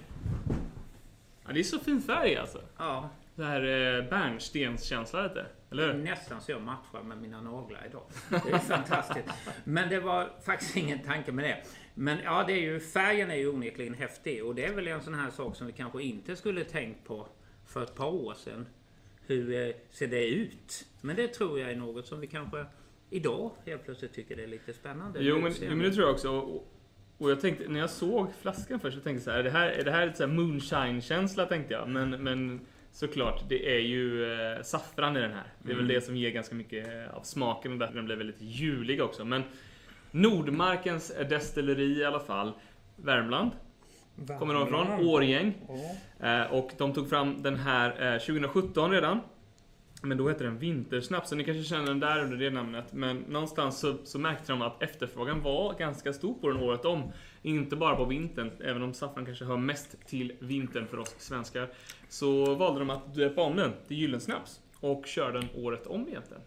Ja, det är så fin färg alltså. Ja, Det här eh, bärnstenskänsla lite. Eller hur? nästan så jag matchar med mina naglar idag. Det är fantastiskt. Men det var faktiskt ingen tanke med det. Men ja, det är ju, färgen är ju onekligen häftig och det är väl en sån här sak som vi kanske inte skulle tänkt på för ett par år sedan. Hur eh, ser det ut? Men det tror jag är något som vi kanske idag helt plötsligt tycker det är lite spännande. Jo men, jo, men det tror jag också. Och, jag tänkte, när jag såg flaskan först, så tänkte jag så här, är det här, är det här lite moonshine-känsla tänkte jag. Men, men såklart, det är ju eh, saffran i den här. Det är väl Mm. det som ger ganska mycket eh, av smaken och därför den blir väldigt julig också. Men Nordmarkens destilleri i alla fall, Värmland, kommer de ifrån, Årgäng. Ja. Eh, och de tog fram den här eh, 2017 redan. Men då hette den Vintersnaps, så ni kanske känner den där under det namnet. Men någonstans så, så märkte de att efterfrågan var ganska stor på den året om. Inte bara på vintern, även om saffran kanske hör mest till vintern för oss svenskar. Så valde de att döpa om den till Gyllensnaps och kör den året om egentligen.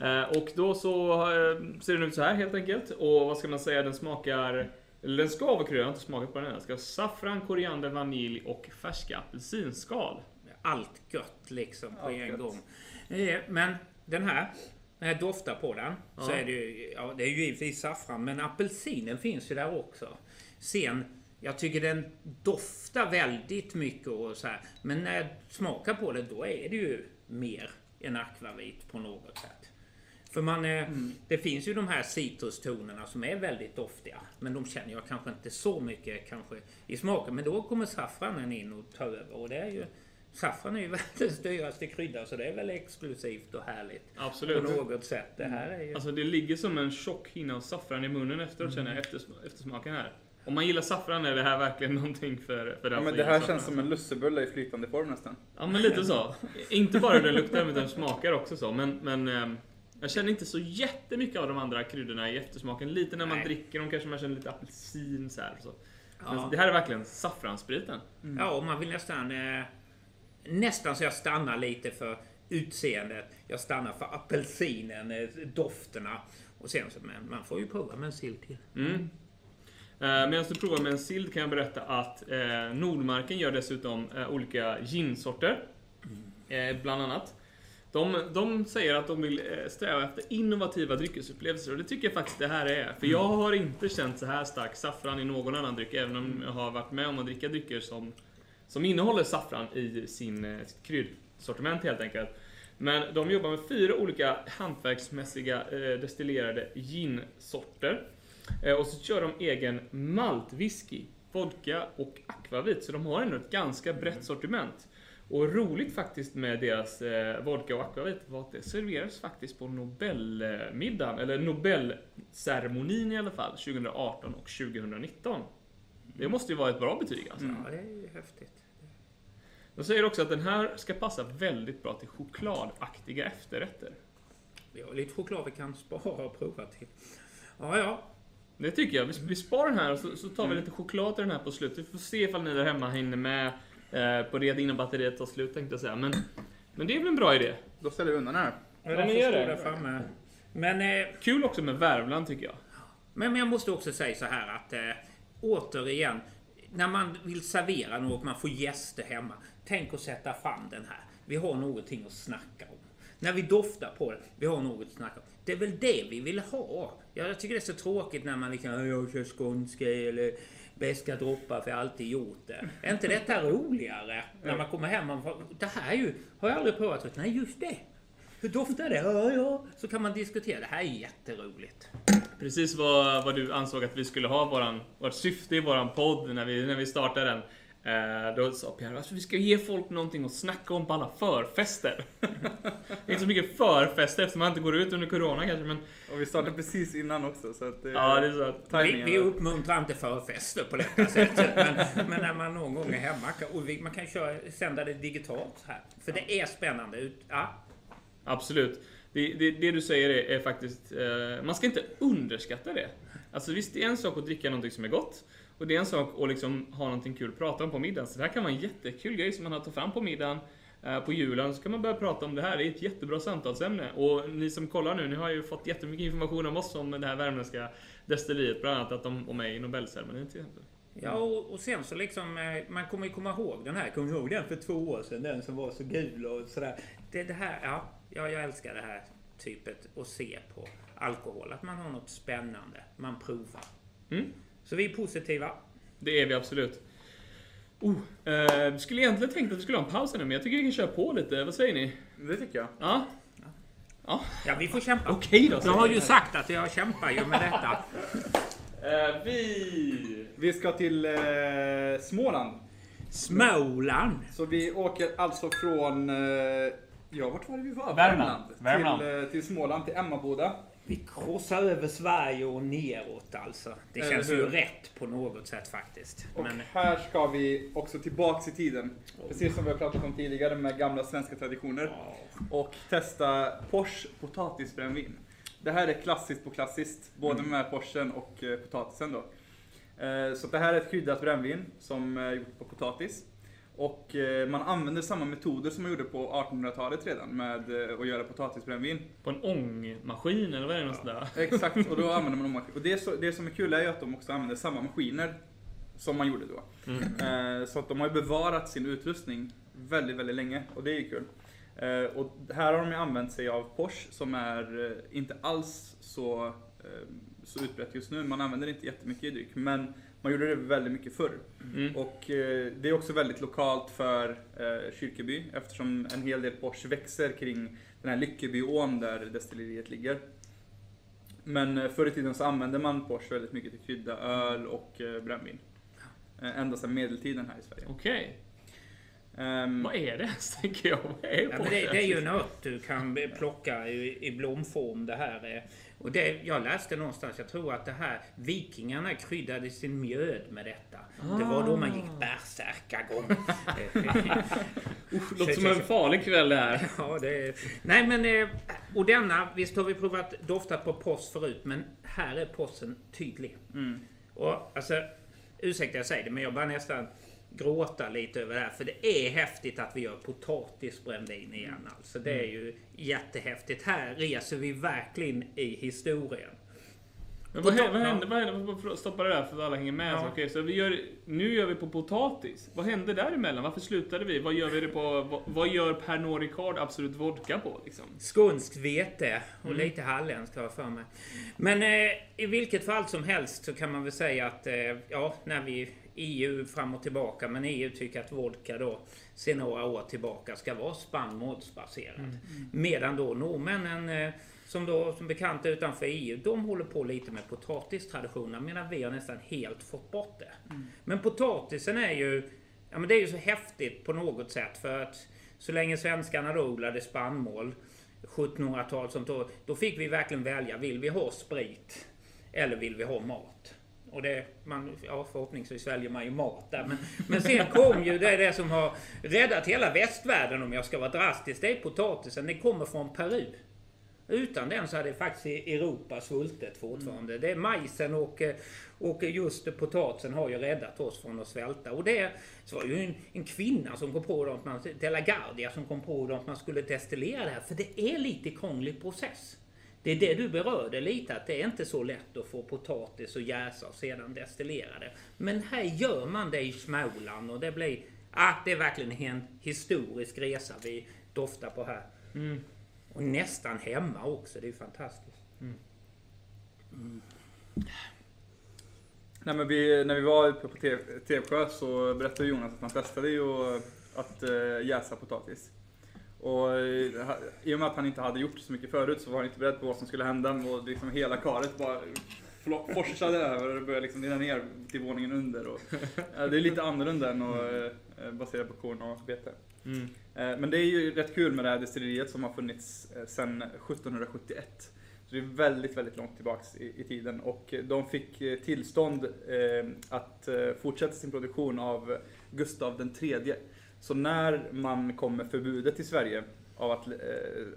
Eh, och då så eh, ser den ut så här helt enkelt. Och vad ska man säga, den smakar... Eller den ska vara kryddad, jag har inte smakat på den än. Den ska ha saffran, koriander, vanilj och färska apelsinskal. Allt gött liksom på Allt en gött. gång. Eh, Men den här, när jag doftar på den så Ja. är det ju, ja, det är ju givetvis saffran, men apelsinen finns ju där också. Sen, jag tycker den doftar väldigt mycket och så här. Men när jag smakar på det, då är det ju mer en akvavit på något sätt. För man, eh, det finns ju de här citrustonerna som är väldigt doftiga. Men de känner jag kanske inte så mycket kanske i smaken. Men då kommer saffranen in och tar över. Och det är ju, saffran är ju världens dyraste krydda så det är väl exklusivt och härligt. Absolut. På något sätt. Det här är ju... Alltså det ligger som en tjock hinna av saffran i munnen efteråt känner jag eftersm- eftersmaken här. Om man gillar saffran är det här verkligen någonting för, för den Ja, men det här saffran. känns som en lussebulle i flytande form nästan. Ja men lite så. Inte bara hur den luktar utan den smakar också så. Men, men ehm, jag känner inte så jättemycket av de andra kryddorna i eftersmaken. Lite när man Nej. dricker dem kanske man känner lite apelsin så här. Så. Ja. det här är verkligen saffransspriten. Ja, och man vill nästan... Eh, nästan så jag stannar lite för utseendet. Jag stannar för apelsinen, eh, dofterna. Och sen så, men man får ju prova med en sill till. Mm. Eh, Medan du provar med en sild kan jag berätta att eh, Nordmarken gör dessutom olika ginsorter. Eh, bland annat. De, de säger att de vill eh, sträva efter innovativa dryckesupplevelser och det tycker jag faktiskt det här är. För jag har inte känt så här stark saffran i någon annan dryck, även om jag har varit med om att dricka drycker som, som innehåller saffran i sin eh, kryddsortiment helt enkelt. Men de jobbar med fyra olika hantverksmässiga eh, destillerade ginsorter. Eh, och så kör de egen maltwhisky, vodka och akvavit. Så de har ändå ett ganska brett sortiment. Och roligt faktiskt med deras eh, vodka och akvavit var att det serverades faktiskt på Nobelmiddagen, eller Nobelceremonin i alla fall, 2018 och 2019. Det måste ju vara ett bra betyg alltså. Ja, det är ju häftigt. De säger också att den här ska passa väldigt bra till chokladaktiga efterrätter. Vi har lite choklad vi kan spara och prova till. Ja, ja. Det tycker jag. Vi, vi sparar den här och så, så tar vi lite choklad till den här på slutet. Vi får se ifall ni där hemma hinner med eh, på det innan batteriet tar slut tänkte jag säga. Men, men det är väl en bra idé. Då ställer vi undan den här. ja den men gör det. framme. Men, eh, Kul också med Värmland tycker jag. men, men jag måste också säga så här att eh, återigen, när man vill servera något, man får gäster hemma. Tänk att sätta fram den här. Vi har någonting att snacka om. När vi doftar på det, vi har något att snacka om. Det är väl det vi vill ha. Ja, Jag tycker det är så tråkigt när man liksom, "Ja, jag kör skånska eller beska droppar för jag har alltid gjort det. Är inte detta roligare? När man kommer hem och får, det här är ju, har jag aldrig provat. Nej, just det. Hur doftar det? Ja, ja. Så kan man diskutera. Det här är jätteroligt. Precis vad, vad du ansåg att vi skulle ha våran, vårt syfte i våran podd när vi, när vi startade den. Eh, då sa Pierre alltså, vi ska ge folk någonting att snacka om på alla förfester. det är inte så mycket förfester eftersom man inte går ut under corona kanske, men Och vi startade precis innan också så att det, ja, det är så att, Vi, vi uppmuntrar inte förfester på detta sättet. Men, men när man någon gång är hemma kan- och vi, man kan köra, sända det digitalt här. För det är spännande. Ut, ja, Absolut. Det, det, det du säger är, är faktiskt... Eh, man ska inte underskatta det. Alltså visst, det är en sak att dricka någonting som är gott. Och det är en sak att liksom ha någonting kul att prata om på middagen. Så det här kan vara en jättekul grej som man har tagit fram på middagen. Eh, på julen så kan man börja prata om det här. Det är ett jättebra samtalsämne. Och ni som kollar nu, ni har ju fått jättemycket information om oss om det här värmländska destilleriet. Bland annat att de var med i Nobelceremonin till exempel. ja och, och sen så liksom, eh, man kommer ju komma ihåg den här. Kommer du ihåg den för två år sedan? Den som var så gul och sådär. Det, det här, ja, ja, jag älskar det här typet att se på alkohol. Att man har något spännande, man provar. Mm. Så vi är positiva. Det är vi absolut. Oh, eh, skulle egentligen tänkt att vi skulle ha en paus nu, men jag tycker vi kan köra på lite. Vad säger ni? Det tycker jag. Ja? Ja, vi får kämpa. Okej då. Jag säger har ju sagt att jag kämpar ju med detta. Eh, vi... Vi ska till eh, Småland. Småland. Så vi åker alltså från, eh, ja vart var det vi var? Värmland. Värmland. Till, eh, till Småland, till Emmaboda. Vi krossar över Sverige och neråt alltså. Det Eller känns ju hur? rätt på något sätt faktiskt. Och Men här ska vi också tillbaks i tiden. Precis som vi har pratat om tidigare med gamla svenska traditioner. Och testa Porsche potatisbrännvin. Det här är klassiskt på klassiskt, både med Porschen och eh, potatisen då. Eh, Så det här är ett kryddat brännvin som är gjort på potatis. Och eh, man använder samma metoder som man gjorde på 1800-talet redan med eh, att göra potatisbrännvin. På en ångmaskin eller vad är det? Där? Exakt, och då använder man dem. Och det, så, det som är kul är ju att de också använder samma maskiner som man gjorde då. Eh, Så att de har ju bevarat sin utrustning väldigt, väldigt länge och det är ju kul. Och här har de ju använt sig av Porsche som är inte alls så, så utbrett just nu. Man använder det inte jättemycket i dryck, men man gjorde det väldigt mycket förr. Mm. Och eh, det är också väldigt lokalt för eh, Kyrkeby eftersom en hel del Porsche växer kring den här Lyckebyån där destilleriet ligger. Men eh, förr i tiden så använde man Porsche väldigt mycket till krydda öl och eh, brännvin. Eh, ända sedan medeltiden här i Sverige. Okej. Ehm, Vad är det ens, tänker jag? Vad är Ja, det, det är ju en ört du kan plocka i, i blomform det här. är. Och det, jag läste någonstans, jag tror att det här vikingarna kryddade sin mjöd med detta. Det var då man gick bärsärkagång. Usch, låter som en farlig kväll det här. ja, det är... Nej men, eh, och denna, visst har vi provat doftat på post förut, men här är posten tydlig. mm. Och alltså, ursäkta jag säger det, men jag bara nästan gråta lite över det här. För det är häftigt att vi gör potatisbrännvin igen. Alltså, det är ju jättehäftigt. Här reser vi verkligen i historien. Men vad, Pota- hände, vad hände? Vad hände? Vad- vad- Stoppa det där för att alla hänger med. Ja. Så, så vi gör, nu gör vi på potatis. Vad hände däremellan? Varför slutade vi? Vad gör vi det på? Vad, vad gör Pernod Ricard Absolut Vodka på? Liksom? Skånskt vete och lite halländskt har jag för mig. Men eh, i vilket fall som helst så kan man väl säga att eh, ja, när vi EU fram och tillbaka, men EU tycker att vodka då sen några år tillbaka ska vara spannmålsbaserad. Medan då norrmännen eh, som då som bekant är utanför EU, de håller på lite med potatistraditionerna medan vi har nästan helt fått bort det. Men potatisen är ju, ja men det är ju så häftigt på något sätt för att så länge svenskarna då odlade spannmål 1700-tal sånt då, då fick vi verkligen välja. Vill vi ha sprit? Eller vill vi ha mat? Och det, man, ja, förhoppningsvis väljer man ju mat där. Men, men sen kom ju det, det som har räddat hela västvärlden om jag ska vara drastisk. Det är potatisen. Det kommer från Peru. Utan den så hade faktiskt e- Europa svultit fortfarande. Det är majsen och, eh, och just potatisen har ju räddat oss från att svälta. Och det så var det ju en, en kvinna som kom på det, man, De la Guardia som kom på det, att man skulle destillera det här. För det är lite krånglig process. Det är det du berörde lite, att det är inte så lätt att få potatis och jäsa och sedan destillera det. Men här gör man det i Småland och det blir... Ah, det är verkligen en historisk resa vi doftar på här. Mm. Och nästan hemma också, det är ju fantastiskt. Nej, men vi, när vi var uppe på Te- Tevsjö så berättade Jonas att man testade ju att eh, jäsa potatis. Och eh, i och med att han inte hade gjort så mycket förut så var han inte beredd på vad som skulle hända och liksom hela karet bara forsade över och det började liksom rinna ner till våningen under. Och, eh, det är lite annorlunda än att eh, basera på korn och bete. Mm. Men det är ju rätt kul med det här destilleriet som har funnits sedan 1771. Så det är väldigt, väldigt långt tillbaks i, i tiden och de fick tillstånd att fortsätta sin produktion av Gustav den tredje. Så när man kom med förbudet i Sverige av att, eh,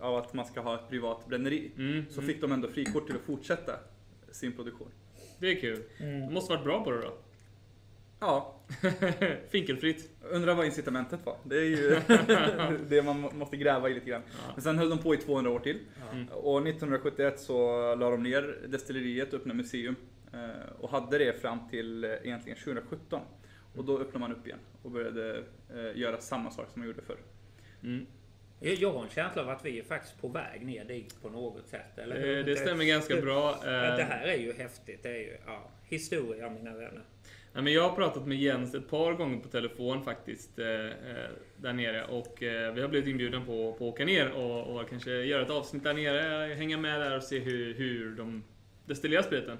av att man ska ha ett privat bränneri Mm. så mm. fick de ändå frikort till att fortsätta sin produktion. Det är kul. De måste varit bra på det då. Ja, Finkelfritt. undrar vad incitamentet var. Det är ju det man må- måste gräva i lite grann. Ja. Men sen höll de på i 200 år till. Mm. Och 1971 så la de ner destilleriet och öppnade museum. eh, Och hade det fram till eh, egentligen 2017. Och då öppnade man upp igen och började eh, göra samma sak som man gjorde förr. Mm. Jag har en känsla av att vi är faktiskt på väg ner dit på något sätt. Eller? Eh, Det stämmer ganska det- bra. Ja, Det Eh, här är ju häftigt. Det är ju ja, historia mina vänner. Ja, men jag har pratat med Jens ett par gånger på telefon faktiskt eh, eh, där nere och eh, vi har blivit inbjudna på, på att åka ner och, och kanske göra ett avsnitt där nere, hänga med där och se hur, hur de destillerar spriten.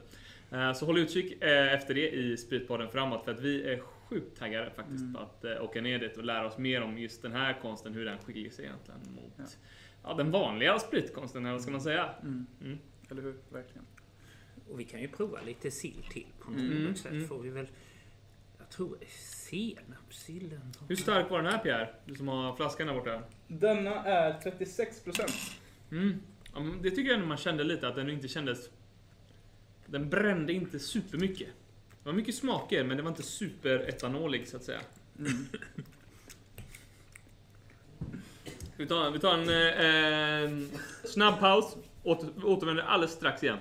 Eh, så håll utkik eh, efter det i Spritpodden framåt för att vi är sjukt taggade faktiskt Mm. på att eh, åka ner dit och lära oss mer om just den här konsten, hur den skiljer sig egentligen mot Ja. ja. den vanliga spritkonsten, eller vad ska man säga? Mm. Mm. Eller hur? Verkligen. Och vi kan ju prova lite sill till på något Mm, sätt. mm. Får vi väl... Jag tror det är senapssillen. Hur stark var den här Pierre? Du som har flaskan där borta. Denna är 36%. Mm. Ja, det tycker jag man kände lite att den inte kändes... Den brände inte supermycket. Det var mycket smaker, men det var inte superetanolig så att säga. Mm. Vi tar, vi tar en, eh, snabb paus. Åter, återvänder alldeles strax igen.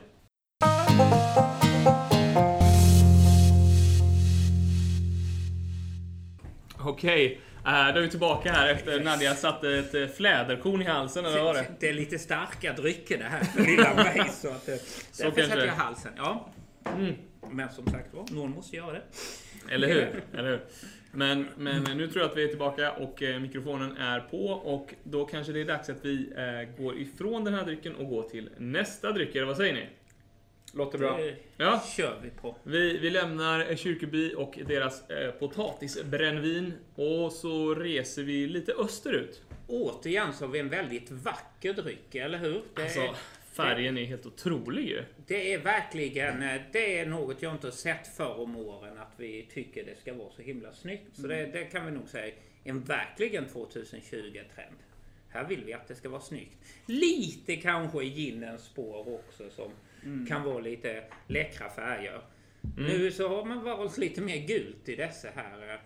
Okej, eh, då är vi tillbaka här efter Nadja satte ett eh, fläderkorn i halsen, eller vad var det? Det är lite starka drycker det här för lilla mig. Så att, eh, Så därför det. jag halsen. Ja, Mm. Men som sagt var, någon måste göra det. Eller hur? Eller hur? Men, men nu tror jag att vi är tillbaka och eh, mikrofonen är på och då kanske det är dags att vi eh, går ifrån den här drycken och går till nästa dryck, eller vad säger ni? Låter bra. Det Ja, kör vi på. vi, vi lämnar eh, Kyrkeby och deras eh, potatisbrännvin och så reser vi lite österut. Återigen så har vi en väldigt vacker dryck, eller hur? Det, Alltså, färgen är helt otrolig ju. det är verkligen eh, det är något jag inte har sett förr om åren att vi tycker det ska vara så himla snyggt. Så det, det kan vi nog säga en verkligen 2020-trend. Här vill vi att det ska vara snyggt. Lite kanske i ginens spår också som kan vara lite läckra färger. Nu så har man valt lite mer gult i dessa här. eh,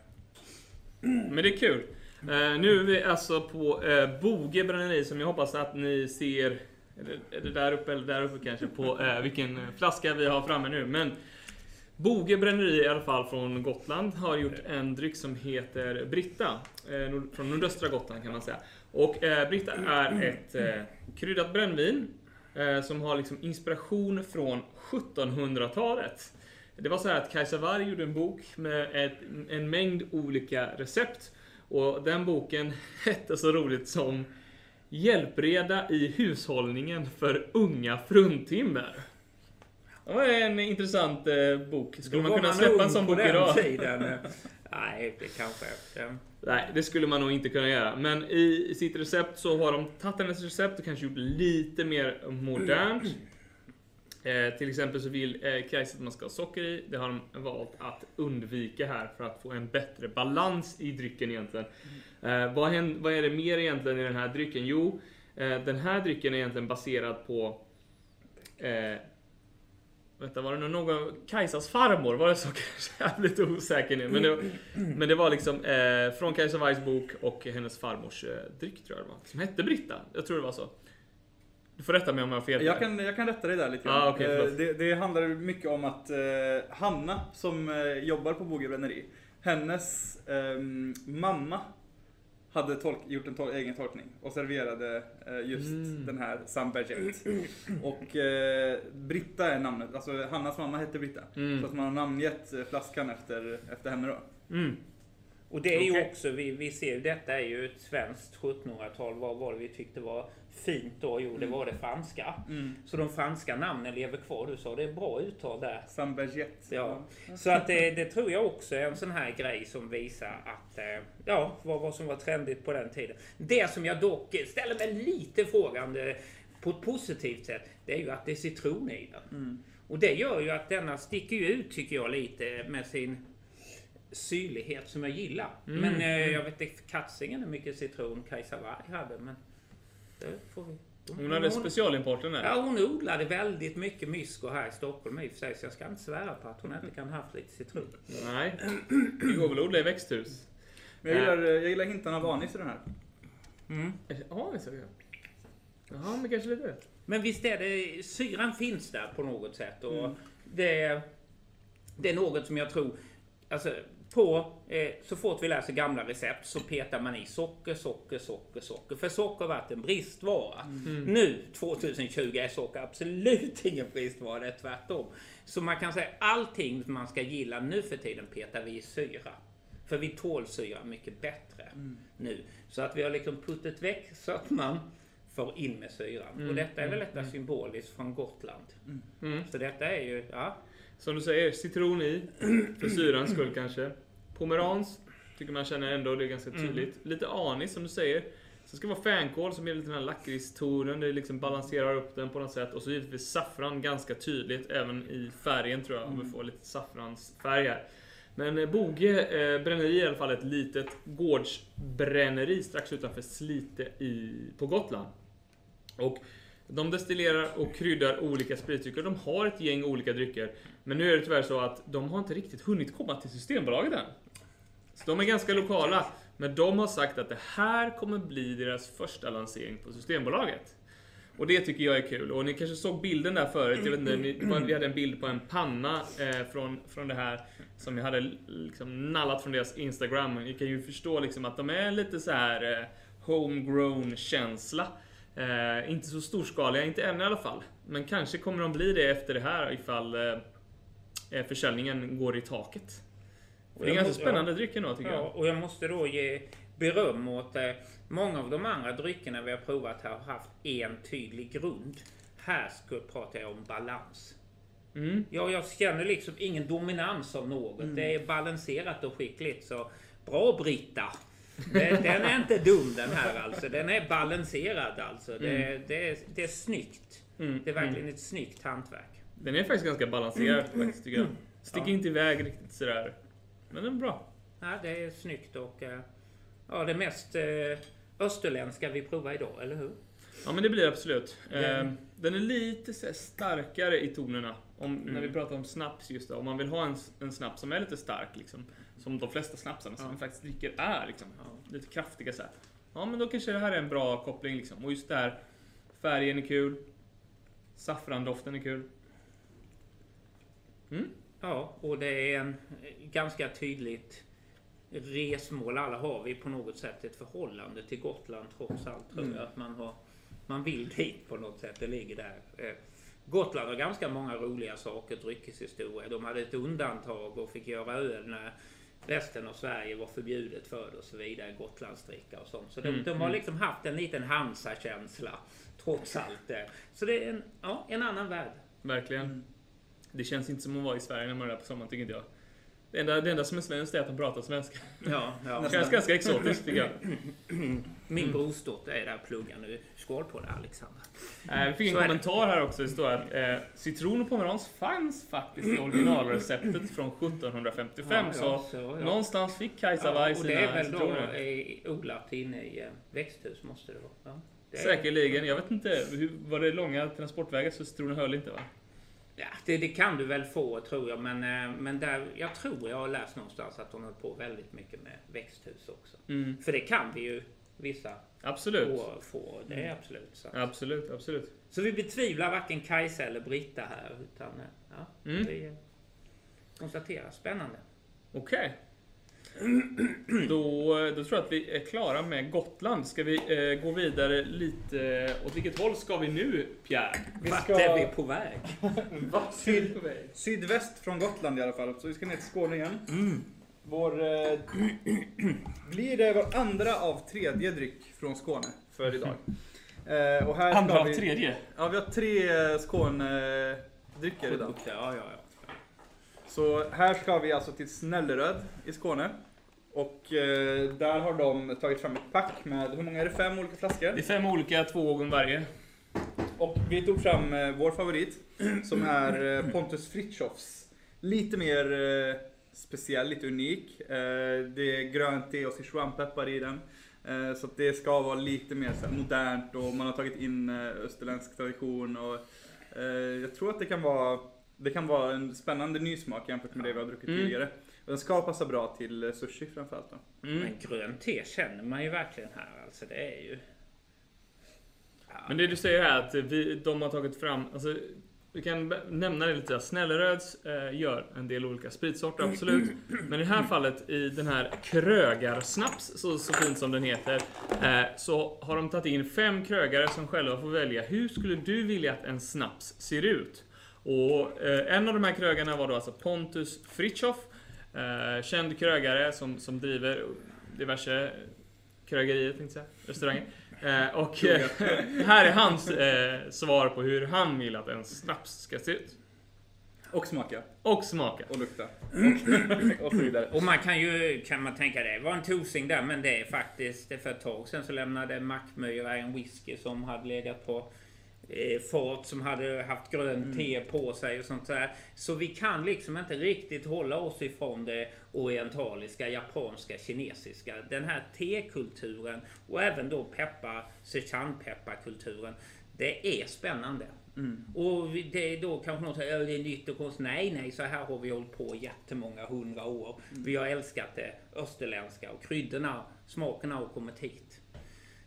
Men det är kul. Eh, nu är vi alltså på eh, Boge bränneri som jag hoppas att ni ser. Är det, är det där uppe eller där uppe kanske? På eh, vilken eh, flaska vi har framme nu. Men Boge bränneri i alla fall från Gotland har gjort en dryck som heter Britta. Eh, nord- från nordöstra Gotland kan man säga. Och eh, Britta är ett eh, kryddat brännvin. Eh, som har liksom inspiration från 1700-talet. Det var så här att Kajsa Warg gjorde en bok med ett, en mängd olika recept. Och den boken hette så roligt som Hjälpreda i hushållningen för unga fruntimmer. Det var en intressant eh, bok. Skulle man kunna släppa ung en sån bok idag? Tiden. Nej, det kanske... Det, Nej, det skulle man nog inte kunna göra. Men i sitt recept så har de tagit hennes recept och kanske gjort lite mer modernt. Eh, till exempel så vill eh, Kajsa att man ska ha socker i. Det har de valt att undvika här för att få en bättre balans i drycken egentligen. Eh, vad, hän- vad är det mer egentligen i den här drycken? Jo, eh, den här drycken är egentligen baserad på eh, Vänta, var det någon... Kajsas farmor, var det så kanske? Jag är lite osäker nu. Men det, men det var liksom eh, från Kajsa Wargs bok och hennes farmors eh, dryck tror jag det var. Som hette Britta. Jag tror det var så. Du får rätta mig om jag har fel. Jag kan, jag kan rätta dig där lite grann. Ah, okej, Eh, det, det handlar mycket om att eh, Hanna som eh, jobbar på Boge bränneri, hennes ehm, mamma hade tolk, gjort en tol, egen tolkning och serverade eh, just Mm. den här Samberget. Och eh, Britta är namnet, alltså Hannas mamma hette Britta. Mm. Så att man har namngett eh, flaskan efter, efter henne då. Mm. Och det är ju Okej. också, vi, vi ser ju, detta är ju ett svenskt 1700-tal. Vad var det vi tyckte var fint då? Jo, det var det franska. Mm. Så de franska namnen lever kvar. Du sa det är bra uttal där. Samberget. Ja. Så att det, det tror jag också är en sån här grej som visar att eh, ja, vad, vad som var trendigt på den tiden. Det som jag dock ställer mig lite frågande på ett positivt sätt, det är ju att det är citron i den. Mm. Och det gör ju att denna sticker ju ut tycker jag lite med sin syrlighet som jag gillar. Mm, Men eh, mm. jag vet inte Katzingen hur mycket citron Kajsa Warg hade, men det får vi. Hon hade specialimporten där. Ja, hon odlade väldigt mycket mysko här i Stockholm i och för sig, så jag ska inte svära på att hon inte kan ha haft lite citron. Nej, det går väl att odla i växthus. Men jag gillar, jag gillar hintarna av anis i den här. Mm. Ja, det ser jag. Jaha, men kanske lite. Men visst är det, syran finns där på något sätt och Mm. det, det är något som jag tror, alltså på, eh, så fort vi läser gamla recept så petar man i socker, socker, socker, socker. För socker har varit en bristvara. Mm. Nu 2020 är socker absolut ingen bristvara, det är tvärtom. Så man kan säga allting man ska gilla nu för tiden petar vi i syra. För vi tål syra mycket bättre Mm. nu. Så att vi har liksom puttat väck sötman för in med syran. Mm, Och detta är väl mm, detta symboliskt från Gotland. Mm. Så detta är ju, ja. Som du säger, citron i. För syrans skull kanske. Pomerans tycker man känner ändå, det är ganska Mm. tydligt. Lite anis som du säger. Sen ska det vara fänkål som ger lite den här lakritstonen. Det liksom balanserar upp den på något sätt. Och så givetvis saffran ganska tydligt. Även i färgen tror jag. Om vi får lite saffransfärg här. Men eh, Boge eh, bränneri är i alla fall ett litet gårdsbränneri strax utanför Slite i, på Gotland. Och de destillerar och kryddar olika spritdrycker. De har ett gäng olika drycker. Men nu är det tyvärr så att de har inte riktigt hunnit komma till Systembolaget än. Så de är ganska lokala. Men de har sagt att det här kommer bli deras första lansering på Systembolaget. Och det tycker jag är kul. Och ni kanske såg bilden där förut. Jag vet inte, vi hade en bild på en panna eh, från, från det här som jag hade liksom nallat från deras Instagram. Ni kan ju förstå liksom att de är lite så här eh, homegrown känsla. Eh, inte så storskaliga, inte än i alla fall. Men kanske kommer de bli det efter det här ifall eh, eh, försäljningen går i taket. Det är jag ganska spännande dryck ändå tycker ja. jag. Och jag måste då ge beröm åt eh, många av de andra dryckerna vi har provat här har haft en tydlig grund. Här skulle pratar jag om balans. Mm. Ja, jag känner liksom ingen dominans av något. Mm. Det är balanserat och skickligt. Så bra Britta! Den är inte dum den här alltså. Den är balanserad alltså. Det, det, är, det är snyggt. Mm. Det är verkligen ett snyggt hantverk. Den är faktiskt ganska balanserad faktiskt tycker jag. Sticker Ja. inte iväg riktigt sådär. Men den är bra. Ja, det är snyggt och eh, ja, det mest eh, österländska vi provar idag, eller hur? Ja men det blir det absolut. Den- Eh, Den är lite starkare i tonerna. Om, När Mm. vi pratar om snaps just då. Om man vill ha en, en snaps som är lite stark liksom. Som de flesta snapsarna som vi faktiskt dricker är liksom. Lite kraftiga så här. Ja men då kanske det här är en bra koppling liksom. Och just där färgen är kul. Saffrandoften är kul. Mm. Ja, och det är en eh, ganska tydligt resmål. Alla har vi på något sätt ett förhållande till Gotland trots allt. Tror Mm. jag att man har. Man vill dit på något sätt. Det ligger där. Gotland har ganska många roliga saker, dryckeshistoria. De hade ett undantag och fick göra öl när resten av Sverige var förbjudet för det och så vidare. Gotlandsdricka och sånt. Så de, Mm, de har mm. liksom haft en liten Hansa-känsla trots allt. eh. Så det är en, ja, en annan värld. Verkligen. Mm. Det känns inte som att vara i Sverige när man är där på sommaren tycker inte jag. Det enda, det enda som är svenskt är att de pratar svenska. Ja, ja. Det känns ganska exotiskt tycker jag. Min brorsdotter är där och pluggar nu. Skål på det Alexandra. Eh, Vi fick en Så kommentar här också. Det står att eh, citron och pomerans fanns faktiskt i originalreceptet från 1755. Ja, så så, ja. någonstans fick Kajsa Warg och sina det är väl då citroner. odlat inne i eh, växthus måste det vara. Säkerligen. Jag vet inte. Hur, var det långa transportvägar så citronen höll inte va? Ja, det, det kan du väl få tror jag. Men, eh, men där, jag tror jag har läst någonstans att de höll på väldigt mycket med växthus också. Mm. För det kan vi ju vissa Absolut. få. få det är absolut så. Absolut, absolut. Så vi betvivlar varken Kajsa eller Britta här. Utan eh, ja, Mm. vi konstaterar. Spännande. Okej. Då, då tror jag att vi är klara med Gotland. Ska vi eh, gå vidare lite? Åt vilket håll ska vi nu, Pierre? Vi Vart ska- är vi på väg? Vart är vi på väg? Sydväst från Gotland i alla fall, så vi ska ner till Skåne igen. Mm. Vår, eh, blir det vår andra av tredje dryck från Skåne för idag. Eh, och här Andra ska av vi, tredje. Ja, vi har tre eh, Skånedrycker idag. Ja, ja, ja. Så här ska vi alltså till Snälleröd i Skåne. Och eh, där har de tagit fram ett pack med, hur många är det? Fem olika flaskor? Det är fem olika, två gånger varje. Och vi tog fram eh, vår favorit som är eh, Pontus Fritjofs. Lite mer eh, speciell, lite unik. Eh, det är grönt te och sichuanpeppar i den. Eh, så det ska vara lite mer så här, modernt och man har tagit in eh, österländsk tradition. Och, jag tror att det kan vara det kan vara en spännande ny smak jämfört med det vi har druckit Mm. tidigare. Den ska passa bra till eh, sushi framförallt. Då. Mm. Men grönt te känner man ju verkligen här. Alltså det är ju... Ja. Men det du säger är att vi, de har tagit fram, alltså, vi kan nämna det lite. Snälleröds eh, gör en del olika spritsorter, absolut. Men i det här fallet, i den här Krögarsnaps, så, så fint som den heter, eh, så har de tagit in fem krögare som själva får välja hur skulle du vilja att en snaps ser ut? Och eh, en av de här krögarna var då alltså Pontus Fritjof, eh, känd krögare som, som driver diverse krögerier, tänkte jag säga, restauranger. Eh, och eh, här är hans eh, svar på hur han vill att en snaps ska se ut. Och smaka Och smaka. och lukta. Och, och så vidare. Och man kan ju, kan man tänka det var en tosing där, men det är faktiskt, det för ett tag sedan så lämnade Mackmyra en whisky som hade legat på fat som hade haft grönt te på sig och sånt där. Så vi kan liksom inte riktigt hålla oss ifrån det orientaliska, japanska, kinesiska. Den här tekulturen och även då peppar, Sichuan-pepparkulturen. Det är spännande. Och vi- det är då kanske någon säger det är nytt och konstigt. Nej, nej, så här har vi hållit på jättemånga hundra år. Vi har älskat det österländska och kryddorna, smakerna har kommit hit.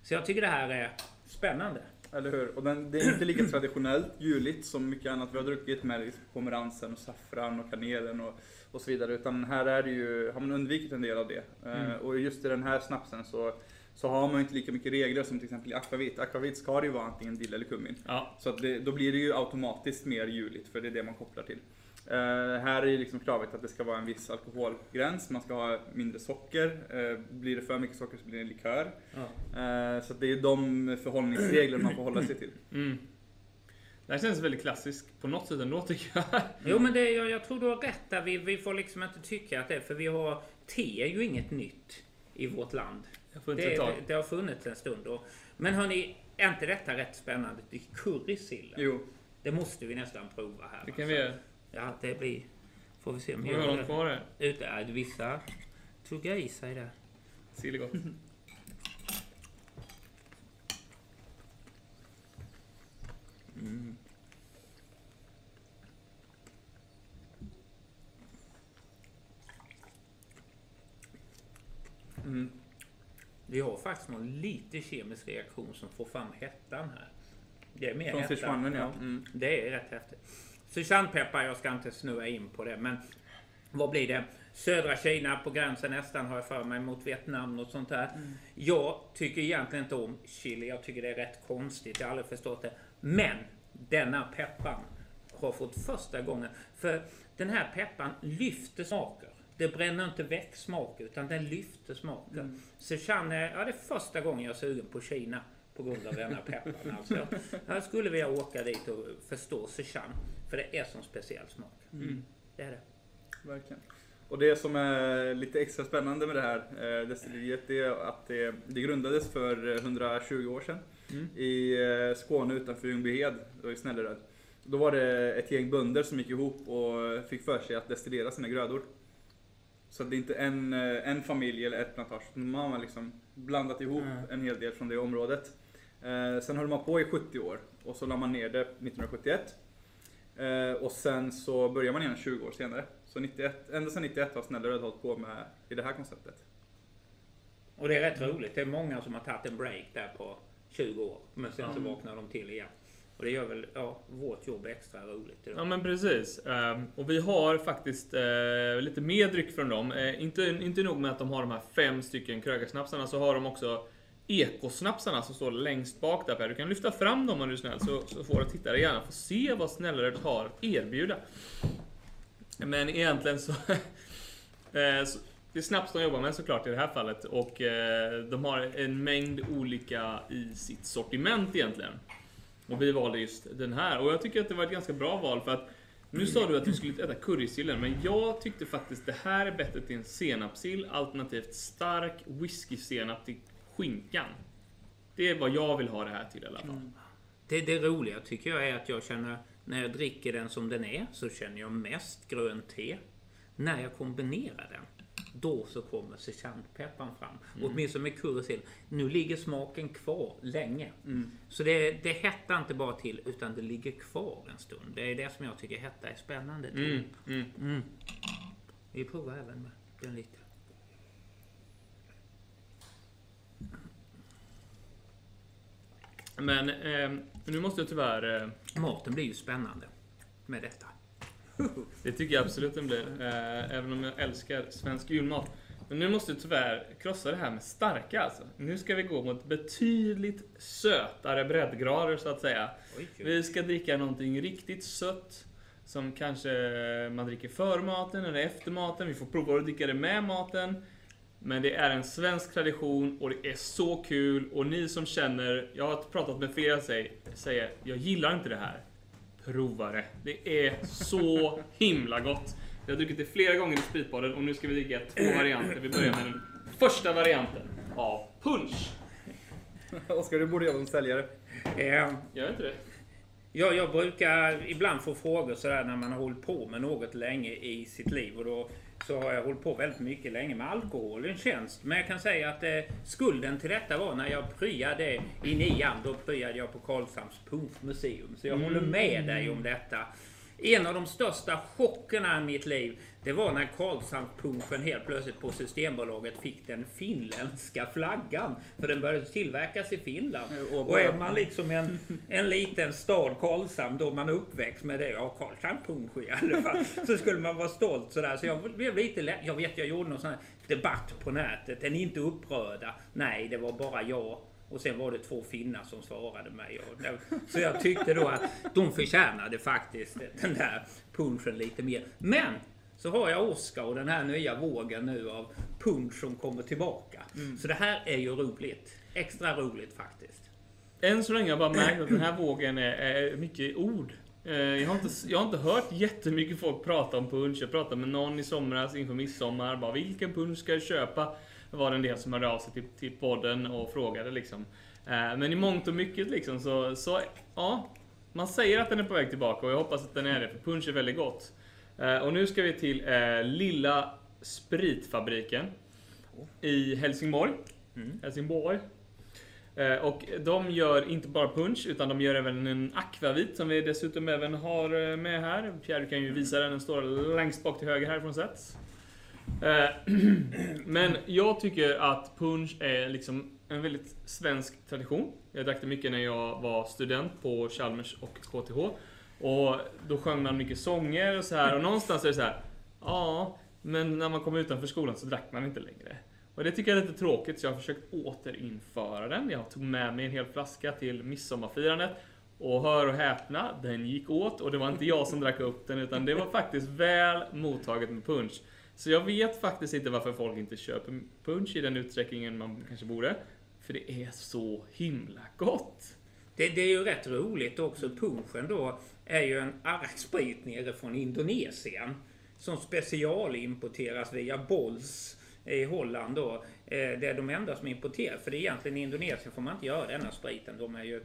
Så jag tycker det här är spännande. Eller hur? Och den, det är inte lika traditionellt juligt som mycket annat vi har druckit med liksom pomeransen och saffran och kanelen och, och så vidare. Utan här är det ju, har man undvikit en del av det. Eh, och just i den här snapsen så, så har man inte lika mycket regler som till exempel i akvavit. Akvavit ska det ju vara antingen dill eller kummin. Ja. Så att det, då blir det ju automatiskt mer juligt för det är det man kopplar till. Eh, här är ju liksom kravet att det ska vara en viss alkoholgräns, man ska ha mindre socker. Eh, blir det för mycket socker så blir det en likör. Eh, så att det är de förhållningsregler man får hålla sig till. Mm. Det här känns väldigt klassiskt på något sätt ändå tycker jag. Jo, men det, jag, jag tror du har rätt där. Vi, vi får liksom inte tycka att det är för vi har... Te är ju inget nytt i vårt land. Det, det, det har funnits en stund. Och, men hörni, är inte detta rätt spännande? Det är currysillen. Jo, Det måste vi nästan prova här. Det kan alltså. vi göra. Ja, det blir... Får vi se om Har jag något kvar det. Ute, ja, vissa tuggar i sig där. Sill gott. mm. Vi har faktiskt någon lite kemisk reaktion som får fram hettan här. Det är mer från hetta. Sichuanen ja. Mm. Det är rätt häftigt. Sichuanpeppar, jag ska inte snurra in på det, men vad blir det? Södra Kina på gränsen nästan har jag för mig mot Vietnam och sånt där. Jag tycker egentligen inte om chili. Jag tycker det är rätt konstigt. Jag har aldrig förstått det. Men denna peppan har fått första gången. För den här peppan lyfter smaker. Det bränner inte väck smak utan den lyfter smaker. Mm. Sichuan är, ja, det är första gången jag är sugen på Kina på grund av denna pepparn. Alltså, jag skulle vilja åka dit och förstå Sichuan. För det är som speciell smak. Mm. Det är det. Verkligen. Och det som är lite extra spännande med det här eh, destilleriet är att det, det grundades för eh, 120 år sedan Mm. i eh, Skåne utanför Ljungbyhed, i Snälleröd. Då var det ett gäng bönder som gick ihop och fick för sig att destillera sina grödor. Så det är inte en, eh, en familj eller ett plantage, man har liksom blandat ihop Mm. en hel del från det området. Eh, sen höll man på i 70 år och så la man ner det 1971. Eh, och sen så börjar man igen 20 år senare. Så 91, ända sedan 91 har Snälleröd hållit på med i det här konceptet. Och det är rätt roligt. Det är många som har tagit en break där på 20 år. Men sen så vaknar de till igen. Och det gör väl ja, vårt jobb extra roligt. idag. Ja men precis. Ehm, och vi har faktiskt eh, lite mer dryck från dem. Eh, inte, inte nog med att de har de här fem stycken krögarsnapsarna så har de också ekosnapsarna som står längst bak där Per. Du kan lyfta fram dem om du är snäll så, så får du tittare gärna få se vad Snälleröd har att erbjuda. Men egentligen så, eh, så det är snaps de jobbar med såklart i det här fallet och eh, de har en mängd olika i sitt sortiment egentligen. Och vi valde just den här och jag tycker att det var ett ganska bra val för att nu sa du att du skulle äta currysillen men jag tyckte faktiskt det här är bättre till en senapssill alternativt stark whisky-senap till skinkan. Det är vad jag vill ha det här till i alla fall. Det, det roliga tycker jag är att jag känner när jag dricker den som den är så känner jag mest grönt te. När jag kombinerar den då så kommer sergeantpepparn fram. Mm. Åtminstone med currysill. Nu ligger smaken kvar länge. Mm. Så det, det hettar inte bara till utan det ligger kvar en stund. Det är det som jag tycker hetta är spännande. Mm. Mm. Mm. Vi provar även med den lite. Men eh, nu måste jag tyvärr... Eh... Maten blir ju spännande med detta. Det tycker jag absolut den blir. Eh, även om jag älskar svensk julmat. Men nu måste jag tyvärr krossa det här med starka alltså. Nu ska vi gå mot betydligt sötare breddgrader så att säga. Vi ska dricka någonting riktigt sött. Som kanske man dricker före maten eller efter maten. Vi får prova att dricka det med maten. Men det är en svensk tradition och det är så kul. Och ni som känner, jag har pratat med flera säger, säger jag gillar inte det här. Prova det. Det är så himla gott. Jag har druckit det flera gånger i Spritbaden och nu ska vi dricka två varianter. Vi börjar med den första varianten av punch. Oskar, du borde jobba som säljare. Eh, Gör inte det? Ja, jag brukar ibland få frågor sådär när man har hållit på med något länge i sitt liv. Och då så har jag hållit på väldigt mycket länge med alkoholens tjänst. Men jag kan säga att eh, skulden till detta var när jag pryade i nian. Då pryade jag på Karlshamns punkmuseum. Så jag mm. håller med dig om detta. En av de största chockerna i mitt liv, det var när Karlshamnspunschen helt plötsligt på Systembolaget fick den finländska flaggan. För den började tillverkas i Finland. Och är man liksom en, en liten stad, Karlshamn, då man är uppväxt med det, ja Karlshamnpunsch i alla fall, så skulle man vara stolt sådär. Så jag blev lite Jag vet, jag gjorde någon sån här debatt på nätet. Är ni inte upprörda? Nej, det var bara jag och sen var det två finnar som svarade mig. så jag tyckte då att de förtjänade faktiskt den där punchen lite mer. Men så har jag Oscar och den här nya vågen nu av punch som kommer tillbaka. Mm. Så det här är ju roligt. Extra roligt faktiskt. Än så länge har jag bara märkt att den här vågen är, är mycket ord. Eh, jag har, inte, jag har inte hört jättemycket folk prata om punch. Jag pratade med någon i somras inför midsommar. Bara, vilken punch ska jag köpa? Var det en del som hörde av sig till, till podden och frågade liksom. Eh, men i mångt och mycket liksom så, så, ja. Man säger att den är på väg tillbaka och jag hoppas att den är det, för punch är väldigt gott. Eh, och nu ska vi till eh, Lilla Spritfabriken i Helsingborg. Mm. Helsingborg. Och de gör inte bara punch, utan de gör även en akvavit som vi dessutom även har med här. Pierre kan ju visa den, den står längst bak till höger härifrån sett. Eh, men jag tycker att punch är liksom en väldigt svensk tradition. Jag drack det mycket när jag var student på Chalmers och KTH. Och då sjöng man mycket sånger och så här. Och någonstans är det så här. Ja, men när man kom utanför skolan så drack man inte längre. Och det tycker jag är lite tråkigt så jag har försökt återinföra den. Jag tog med mig en hel flaska till midsommarfirandet. Och hör och häpna, den gick åt och det var inte jag som drack upp den utan det var faktiskt väl mottaget med punch. Så jag vet faktiskt inte varför folk inte köper punch i den utsträckningen man kanske borde. För det är så himla gott. Det, det är ju rätt roligt också. Punchen då är ju en arksprit nere från Indonesien. Som specialimporteras via Bolls i Holland då. Eh, det är de enda som importerar. För det är egentligen i Indonesien får man inte göra denna spriten. De är ju,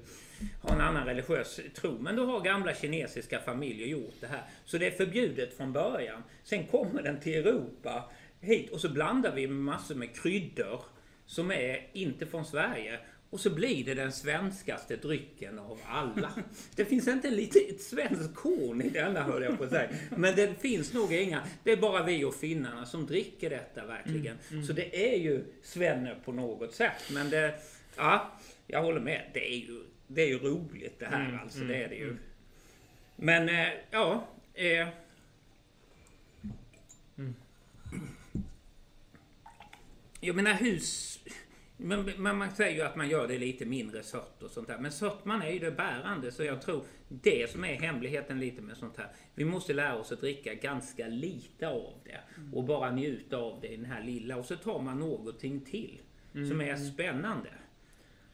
har en annan religiös tro. Men då har gamla kinesiska familjer gjort det här. Så det är förbjudet från början. Sen kommer den till Europa hit och så blandar vi massor med kryddor som är inte från Sverige. Och så blir det den svenskaste drycken av alla. Det finns inte lite ett svenskt korn i denna höll jag på att säga. Men det finns nog inga. Det är bara vi och finnarna som dricker detta verkligen. Mm, mm. Så det är ju svenne på något sätt. Men det, ja, jag håller med. Det är ju, det är ju roligt det här mm, alltså. det är det ju. Mm. Men, eh, ja. Eh, jag menar hus Men, men man säger ju att man gör det lite mindre sött och sånt där. Men sötman är ju det bärande. Så jag tror det som är hemligheten lite med sånt här. Vi måste lära oss att dricka ganska lite av det. Och bara njuta av det i den här lilla. Och så tar man någonting till. Som är spännande.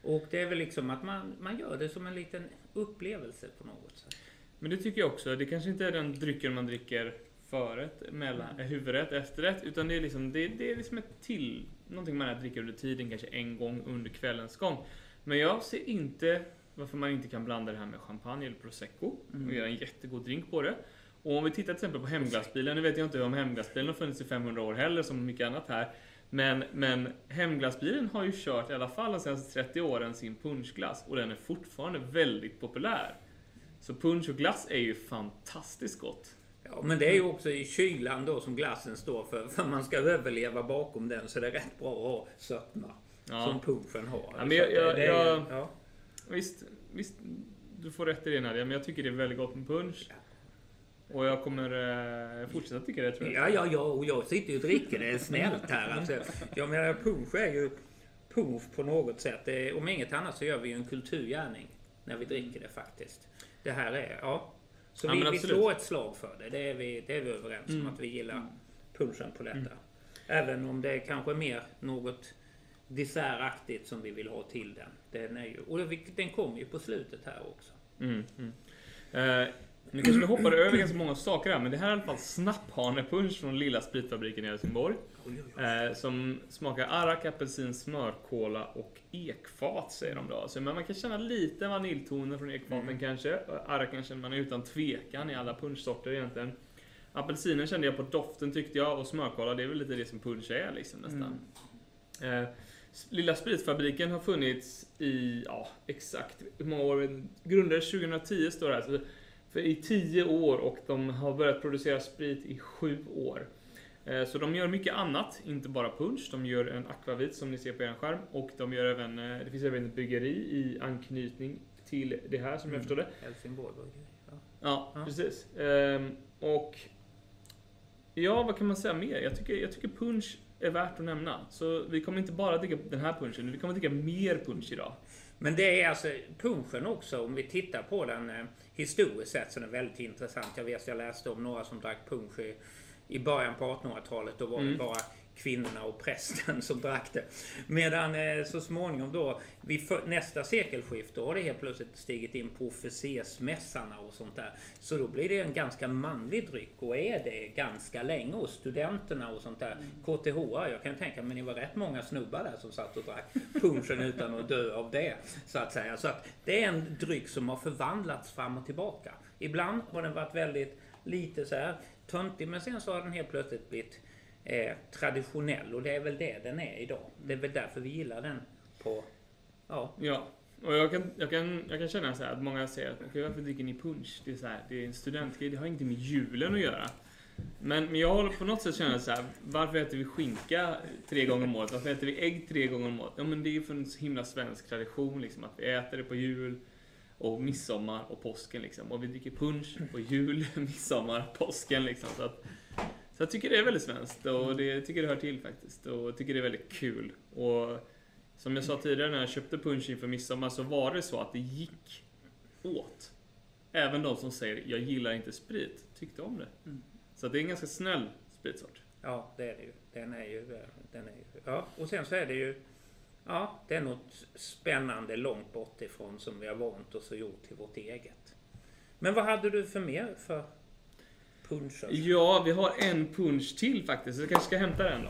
Och det är väl liksom att man, man gör det som en liten upplevelse på något sätt. Men det tycker jag också. Det kanske inte är den drycken man dricker förrätt, mellan, huvudrätt, efterrätt. Utan det är liksom, det, det är liksom ett till, någonting man dricker under tiden, kanske en gång under kvällens gång. Men jag ser inte varför man inte kan blanda det här med champagne eller prosecco och göra en jättegod drink på det. Och om vi tittar till exempel på hemglassbilen, nu vet jag inte om hemglassbilen har funnits i 500 år heller som mycket annat här. Men, men hemglassbilen har ju kört i alla fall de senaste 30 åren sin punschglass och den är fortfarande väldigt populär. Så punsch och glass är ju fantastiskt gott. Ja, men det är ju också i kylan då som glassen står för. För man ska överleva bakom den så det är rätt bra att ha sötma. Ja. Som punschen har. Ja, men jag- jag- är- jag- ja. Visst, visst, du får rätt i det Nadia, men jag tycker det är väldigt gott med punsch. Och jag kommer eh, fortsätta tycka det tror jag. Ja, ja, ja, och jag sitter ju och dricker det snällt här. Alltså, jag menar, punsch är ju punsch på något sätt. Det, om inget annat så gör vi ju en kulturgärning när vi dricker det faktiskt. Det här är, ja. Så Ja, vi, vi slår ett slag för det. Det är vi, det är vi överens om Mm. att vi gillar punschen på detta. Även om det är kanske mer något dessertaktigt som vi vill ha till den. Den, är ju, och den kommer ju på slutet här också. Mm, mm. Eh, nu kanske vi hoppade över ganska många saker här, men det här är i alla fall snapphanepunsch från Lilla Spritfabriken i Helsingborg. Eh, som smakar arrak, apelsin, smörkola och ekfat säger de då. Så men man kan känna lite vaniljtoner från ekfaten Mm. kanske. Arraken känner man utan tvekan i alla punschsorter egentligen. Apelsinen kände jag på doften tyckte jag och smörkola det är väl lite det som punsch är liksom nästan. Mm. Eh, Lilla Spritfabriken har funnits i, ja exakt hur många år? Grundades 2010 står det här. Så för i 10 år och de har börjat producera sprit i 7 år. Eh, Så de gör mycket annat, inte bara punch. De gör en akvavit som ni ser på er skärm och de gör även, eh, det finns även ett bryggeri i anknytning till det här som jag Mm. förstår det. Helsingborg. Ja. Ja, Ja. precis. Ehm, och ja, vad kan man säga mer? Jag tycker, jag tycker punch är värt att nämna. Så vi kommer inte bara dricka den här punchen, vi kommer dricka mer punch idag. Men det är alltså punschen också, om vi tittar på den eh, historiskt sett så är den väldigt intressant. Jag vet, jag läste om några som drack punsch i, i början på 1800-talet. Då var det Mm. bara kvinnorna och prästen som drack det. Medan eh, så småningom då, vid för, nästa sekelskifte, då har det helt plötsligt stigit in på officersmässarna och sånt där. Så då blir det en ganska manlig dryck och är det ganska länge hos studenterna och sånt där. KTH, jag kan tänka mig, det var rätt många snubbar där som satt och drack punschen utan att dö av det. Så att säga. Så att det är en dryck som har förvandlats fram och tillbaka. Ibland har den varit väldigt lite så här töntig, men sen så har den helt plötsligt blivit eh, traditionell och det är väl det den är idag. Det är väl därför vi gillar den på... Ja, Ja, och jag kan, jag kan, jag kan känna så här att många säger att okay, varför dricker ni punch? Det är, så här, det är en studentgrej, det har inte med julen att göra. Men, men jag håller på något sätt känna så här, varför äter vi skinka tre gånger om året? Varför äter vi ägg tre gånger om året? Ja men det är ju för en så himla svensk tradition liksom, att vi äter det på jul och midsommar och påsken liksom. Och vi dricker punch på jul, midsommar, påsken liksom. Så, att, så jag tycker det är väldigt svenskt och det jag tycker det hör till faktiskt. Och jag tycker det är väldigt kul. Och som jag sa tidigare när jag köpte punch inför midsommar så var det så att det gick åt. Även de som säger jag gillar inte sprit tyckte om det. Mm. Så det är en ganska snäll spritsort. ja det är det ju. Den är ju... eh, Den är ju ja, och sen så är det ju... Ja, det är något spännande långt bort ifrån som vi har vant oss och gjort till vårt eget. Men vad hade du för mer för puncher? Ja, vi har en punch till faktiskt. Så jag kanske ska hämta den då.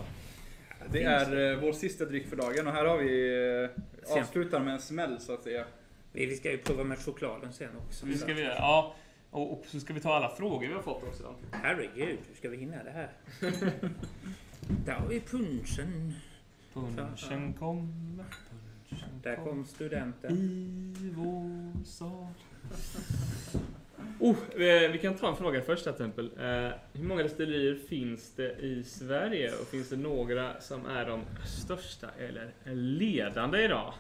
Det är eh, vår sista dryck för dagen och här har vi eh, avslutar med en smäll så att säga. Vi vi ska ju prova med chokladen sen också. Det ska vi göra. Ja. Och, och så ska vi ta alla frågor vi har fått också. Herregud, hur ska vi hinna det här? Där har vi punchen. Punchen kommer, punchen Där kom studenten. i vår sal. Oh, vi, vi kan ta en fråga först här till exempel. Eh, hur många destillerier finns det i Sverige? Och finns det några som är de största eller ledande idag?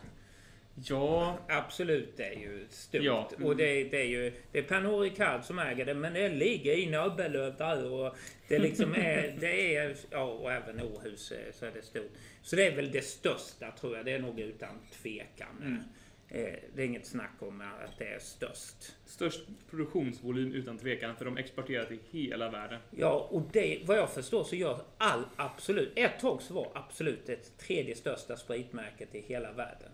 Ja, Absolut, det är ju stort. Ja. Och det, det är ju det är Pernod Ricard som äger det, men det ligger i Nöbbelöv där och det liksom är, det är, ja och även Åhus eh, så är det stort. Så det är väl det största tror jag, det är nog utan tvekan. Eh, Det är inget snack om att det är störst. störst produktionsvolym utan tvekan, för de exporterar till hela världen. Ja, och det, vad jag förstår så gör all Absolut, ett tag så var Absolut det tredje största spritmärket i hela världen.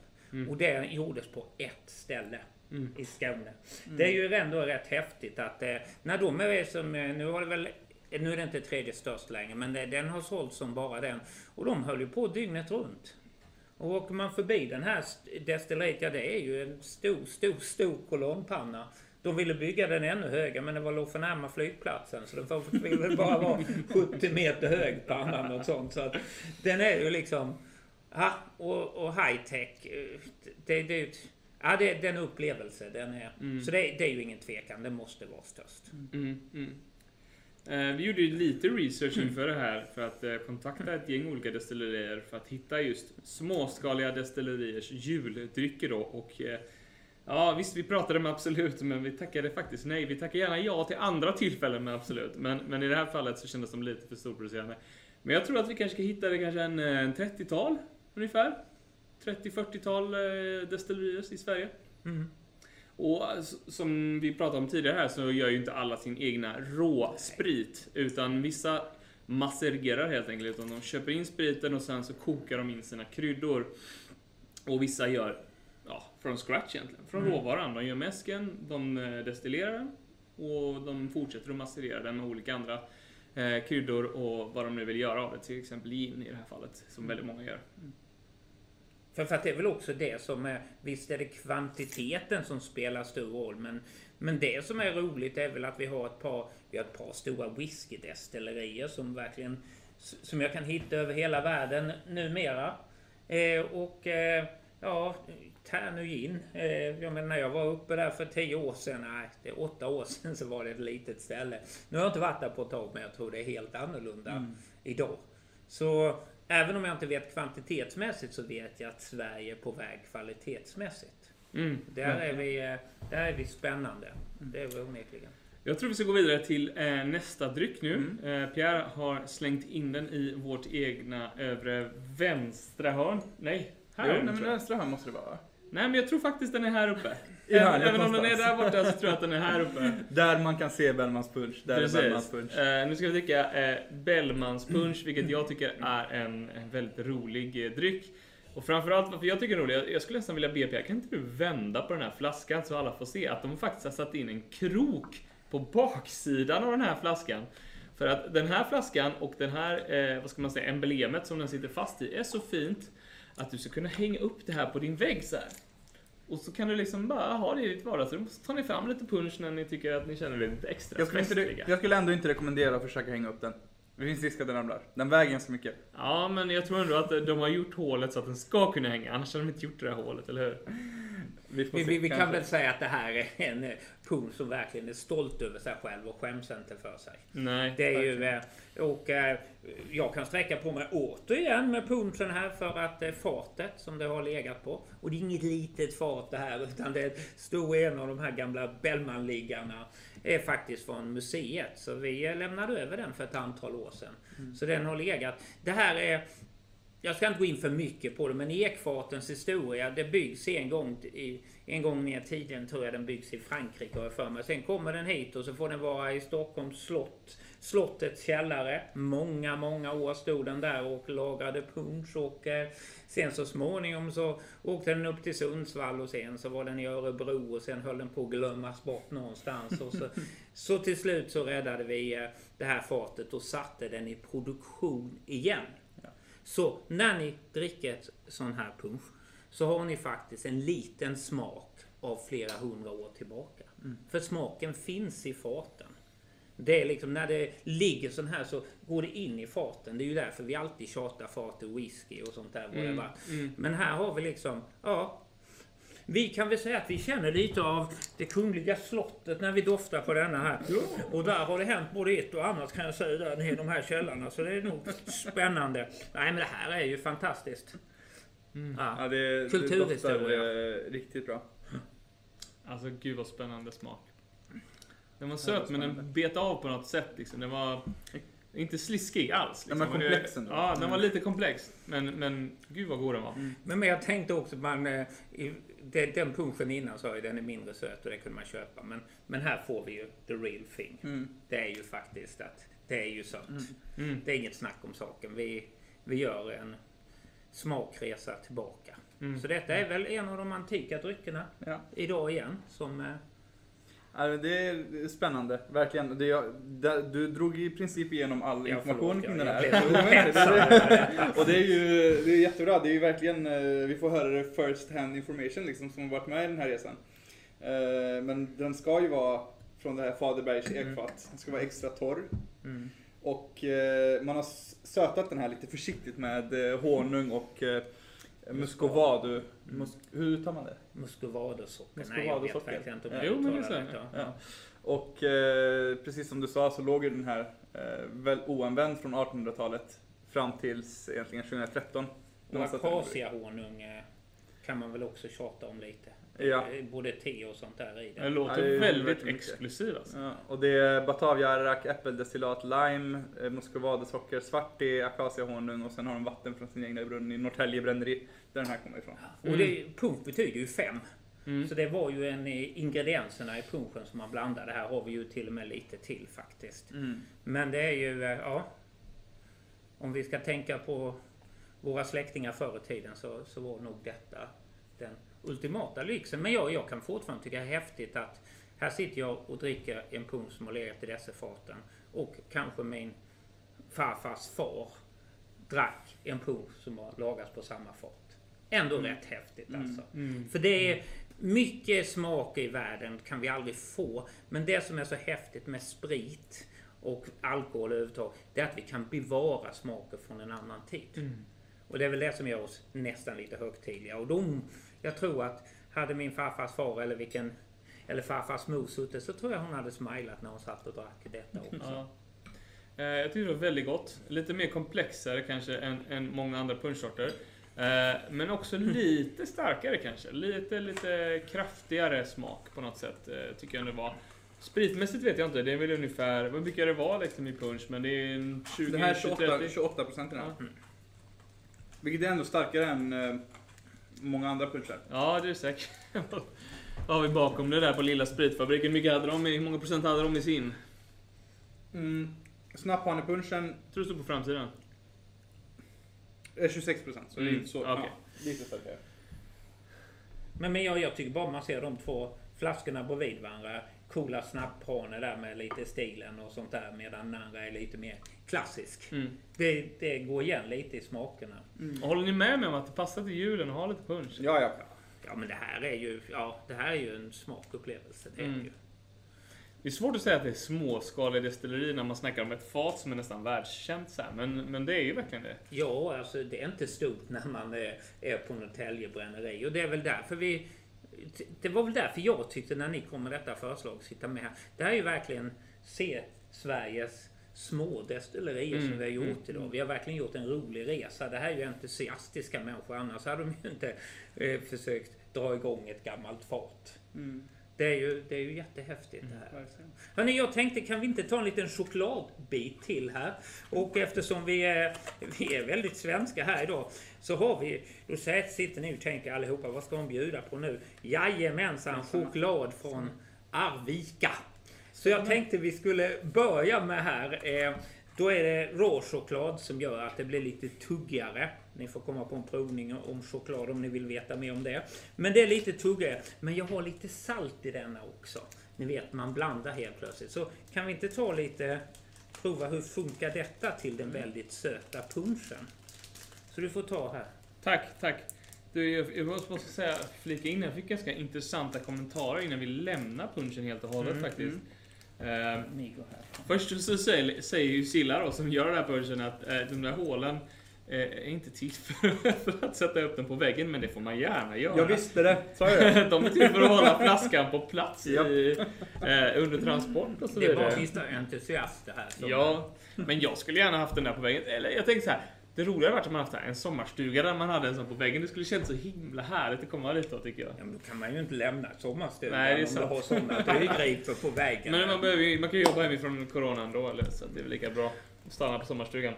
Och det gjordes på ett ställe. I Skåne. Det är ju ändå rätt häftigt att eh, när de är som, eh, nu har det väl nu är det inte tredje störst längre, men det, den har sålt som bara den. Och de höll ju på dygnet runt. Och åker man förbi den här st- destilleriet, ja det är ju en stor, stor, stor kolonnpanna. De ville bygga den ännu högre, men det var låg för närma flygplatsen. Så den ville bara vara 70 meter hög pannan och sånt. Så att den är ju liksom... Ja, och, och high tech. eh, Det, det, ja, det, det är en upplevelse. Den är, Så det, det är ju ingen tvekan, det måste vara störst. Mm, mm. Eh, vi gjorde ju lite research inför det här för att eh, kontakta ett gäng olika destillerier för att hitta just småskaliga destilleriers juldrycker då. Och eh, ja, visst, vi pratade med Absolut, men vi tackade faktiskt nej. Vi tackar gärna ja till andra tillfällen med Absolut, men, men i det här fallet så kändes de lite för storproducerande. Men jag tror att vi kanske ska hitta det kanske en, en 30-tal ungefär. 30-40-tal eh, destillerier i Sverige. Och s- som vi pratade om tidigare här så gör ju inte alla sin egna råsprit. Utan vissa massererar helt enkelt. Utan de köper in spriten och sen så kokar de in sina kryddor. Och vissa gör ja, från scratch egentligen. Från råvaran. De gör mäsken, de eh, destillerar den. Och de fortsätter att masserera den med olika andra eh, kryddor och vad de nu vill göra av det. Till exempel gin i det här fallet, som väldigt många gör. För, för att det är väl också det som är, visst är det kvantiteten som spelar stor roll, men, men det som är roligt är väl att vi har ett par, vi har ett par stora whiskydestillerier som verkligen, som jag kan hitta över hela världen numera. Eh, och eh, ja, Tärnu Gin. Eh, jag menar när jag var uppe där för tio år sedan, nej, det är åtta år sedan så var det ett litet ställe. Nu har jag inte varit där på ett tag, men jag tror det är helt annorlunda idag. Så även om jag inte vet kvantitetsmässigt så vet jag att Sverige är på väg kvalitetsmässigt. Mm. Där är vi, eh, där är vi spännande. Det är vi onekligen. Jag tror vi ska gå vidare till eh, nästa dryck nu. Mm. Eh, Pierre har slängt in den i vårt egna övre vänstra hörn. Nej, här Jo, nej, men vänstra här måste det vara va? Nej, men jag tror faktiskt den är här uppe. Även, även om den är där borta så tror jag att den är här uppe. Där man kan se Bellmans punch. Där är Bellmans Precis. punch. Eh, nu ska vi dricka eh, Bellmans punch, vilket jag tycker är en, en väldigt rolig eh, dryck. Och framförallt varför jag tycker den är rolig, jag, skulle nästan vilja be Pierre, kan inte du vända på den här flaskan så alla får se att de faktiskt har satt in en krok på baksidan av den här flaskan. För att den här flaskan och den här, eh, vad ska man säga, emblemet som den sitter fast i är så fint att du ska kunna hänga upp det här på din vägg så här. Och så kan du liksom bara ha det i ditt vardagsrum. Så tar ni fram lite punch när ni tycker att ni känner er lite extra Jag skulle, inte, jag skulle ändå inte rekommendera att försöka hänga upp den. Det finns risk att den ramlar. Den väger ganska mycket. Ja, men jag tror ändå att de har gjort hålet så att den ska kunna hänga. Annars hade de inte gjort det där hålet, eller hur? Vi, Vi, vi, vi kan väl säga att det här är en eh, punkt som verkligen är stolt över sig själv och skäms inte för sig. Nej. Det är ju, eh, och eh, jag kan sträcka på mig återigen med punchen här för att fatet som det har legat på. Och det är inget litet fat det här utan det stod en av de här gamla Bellmanliggarna är faktiskt från museet. Så vi lämnade över den för ett antal år sedan. Så den har legat. Det här är jag ska inte gå in för mycket på det, men ekfatens historia, det byggs en gång, i, en gång ner i tiden, tror jag den byggs i Frankrike har jag för mig. Sen kommer den hit och så får den vara i Stockholms slott, slottets källare. Många, många år stod den där och lagrade punsch och eh, sen så småningom så åkte den upp till Sundsvall och sen så var den i Örebro och sen höll den på att glömmas bort någonstans. Och så, så till slut så räddade vi eh, det här fatet och satte den i produktion igen. Så när ni dricker ett sån här punsch så har ni faktiskt en liten smak av flera hundra år tillbaka. För smaken finns i faten. Det är liksom när det ligger sån här så går det in i faten. Det är ju därför vi alltid tjatar fat och whisky och sånt där. Mm, Mm. mm. Men här har vi liksom, ja. Vi kan väl säga att vi känner lite av det kungliga slottet när vi doftar på denna här. Och där har det hänt både ett och annat kan jag säga där i de här källarna. Så det är nog spännande. Nej men det här är ju fantastiskt. Ja. Ja, det, det Kulturhistoria. doftar eh, riktigt bra. Alltså gud vad spännande smak. Den var söt men den bet av på något sätt liksom. Den var inte sliskig alls. Liksom. Den var det- komplex ändå. Ja, den var Mm. lite komplex. Men, men gud vad god den var. Men, men jag tänkte också, man, eh, i, den, den punschen innan sa jag den är mindre söt och det kunde man köpa. Men, men här får vi ju the real thing. Mm. Det är ju faktiskt att det är ju sött. Mm. Det är inget snack om saken. Vi, vi gör en smakresa tillbaka. Mm. Så detta är väl en av de antika dryckerna Ja. idag igen. Som, eh, det är spännande, verkligen. Det, det, du drog i princip igenom all Ja, information kring den här. Och det är ju det är jättebra. Det är ju verkligen, eh, vi får höra det first hand information liksom, som har varit med i den här resan. Eh, Men den ska ju vara från det här Faderbergs ekfat. Den ska vara extra torr. mm. Och eh, man har sötat den här lite försiktigt med honung och eh, muscovado. Mus- hur uttalar man det? Muscovadosocker. Nej, jag vet verkligen inte om Ja. jag Jo, det uttalar så. rätt, Ja. Och eh, precis som du sa så låg ju den här eh, väl oanvänd från 1800-talet fram tills egentligen 2013. när Och akaciahonung kan man väl också tjata om lite. Ja. Eh, Både te och sånt där i Den det. låter Ja, det väldigt verkligen mycket. exklusiv alltså. Ja, och det är Bataviarak, äppeldestillat, lime, eh, muscovadosocker, svart te, akaciahonung och sen har de vatten från sin egna brunn i Norrtälje bränneri där den här kommer ifrån. Och det, punsch betyder ju fem. Mm. Så det var ju en i ingredienserna i punschen som man blandade. Här har vi ju till och med lite till faktiskt. Men det är ju, eh, ja. Om vi ska tänka på våra släktingar förr i tiden så, så var nog detta den ultimata lyxen. Men jag, jag kan fortfarande tycka det är häftigt att här sitter jag och dricker en punsch som har legat i dessa faten. Och kanske min farfars far drack en punsch som har lagats på samma fat. Ändå rätt häftigt alltså. Mm. För det är mycket smak i världen kan vi aldrig få. Men det som är så häftigt med sprit och alkohol överhuvudtaget, det är att vi kan bevara smaker från en annan tid. Mm. Och det är väl det som gör oss nästan lite högtidliga. Och de, jag tror att hade min farfars far eller vilken eller farfars mor suttit så tror jag hon hade smilat när hon satt och drack detta också. Ja. Eh, Jag tyckte det var väldigt gott. Lite mer komplexare kanske än, än många andra punschsorter. Eh, Men också lite starkare kanske. Lite, lite kraftigare smak på något sätt eh, tycker jag det var. Spritmässigt vet jag inte. Det är väl ungefär, vad brukar det vara liksom i punsch? Men det är en 20, Det här är 20 28, 30. 28 procent i den här. Ja. Vilket är ändå starkare än eh, många andra punschar. Ja, det är säkert. Vad har vi bakom det där på lilla spritfabriken? Hur mycket hade de i, hur många procent hade de i sin? Mm. Snapphanepunschen tror det står på framsidan. är 26 procent. Så det är Mm, inte så. okej. Ja, lite starkare. Men, men jag, jag tycker bara man ser de två flaskorna bredvid varandra. Coola snapphane där med lite stilen och sånt där. Medan den andra är lite mer klassisk. Mm. Det, det går igen lite i smakerna. Och Håller ni med mig om att det passar till julen att ha lite punch? Ja, ja. Ja men det här är ju, ja, det här är ju en smakupplevelse. Det är Mm. ju. Det är svårt att säga att det är småskalig destilleri när man snackar om ett fat som är nästan världskänt så här, men, men det är ju verkligen det. Ja, alltså det är inte stort när man är, är på Norrtälje bränneri. Och det är väl därför vi... Det var väl därför jag tyckte när ni kom med detta förslag, sitta med här. Det här är ju verkligen se Sveriges små destillerier Mm, som vi har gjort mm, idag. Vi har verkligen gjort en rolig resa. Det här är ju entusiastiska människor. Annars hade de ju inte eh, försökt dra igång ett gammalt fat. Mm. Det är ju, det är ju jättehäftigt det här. verkligen. Hörrni, jag tänkte kan vi inte ta en liten chokladbit till här? Och eftersom vi är, vi är väldigt svenska här idag så har vi, då sitter ni och tänker allihopa, vad ska de bjuda på nu? Jajamensan, choklad från Arvika. Så jag tänkte vi skulle börja med här. Eh, då är det råchoklad som gör att det blir lite tuggigare. Ni får komma på en provning om choklad om ni vill veta mer om det. Men det är lite tuggigare. Men jag har lite salt i denna också. Ni vet, man blandar helt plötsligt. Så kan vi inte ta lite, prova hur funkar detta till den väldigt söta punschen? Så du får ta här. Tack, tack. Du, jag, måste säga, flika in, jag fick ganska intressanta kommentarer innan vi lämnar punchen helt och hållet Mm, faktiskt. Eh, först så säger, säger ju Silla då, som gör den här punchen, att eh, de där hålen eh, är inte till för, för att sätta upp den på väggen, men det får man gärna göra. Jag visste det, sa jag? De är till för att hålla flaskan på plats i, eh, under transport och så Det är bara vidare. sista entusiaster här. som- Ja, men jag skulle gärna haft den där på väggen. Eller jag tänkte så här. Det roliga hade varit om man haft en sommarstuga där man hade en sån på väggen. Det skulle kännas så himla härligt att komma dit då tycker jag. Ja, men då kan man ju inte lämna sommarstugan Nej, det är om du har sådana tygriper på väggen. Men man, behöver, man kan ju jobba hemifrån coronan då, eller, så det är väl lika bra att stanna på sommarstugan.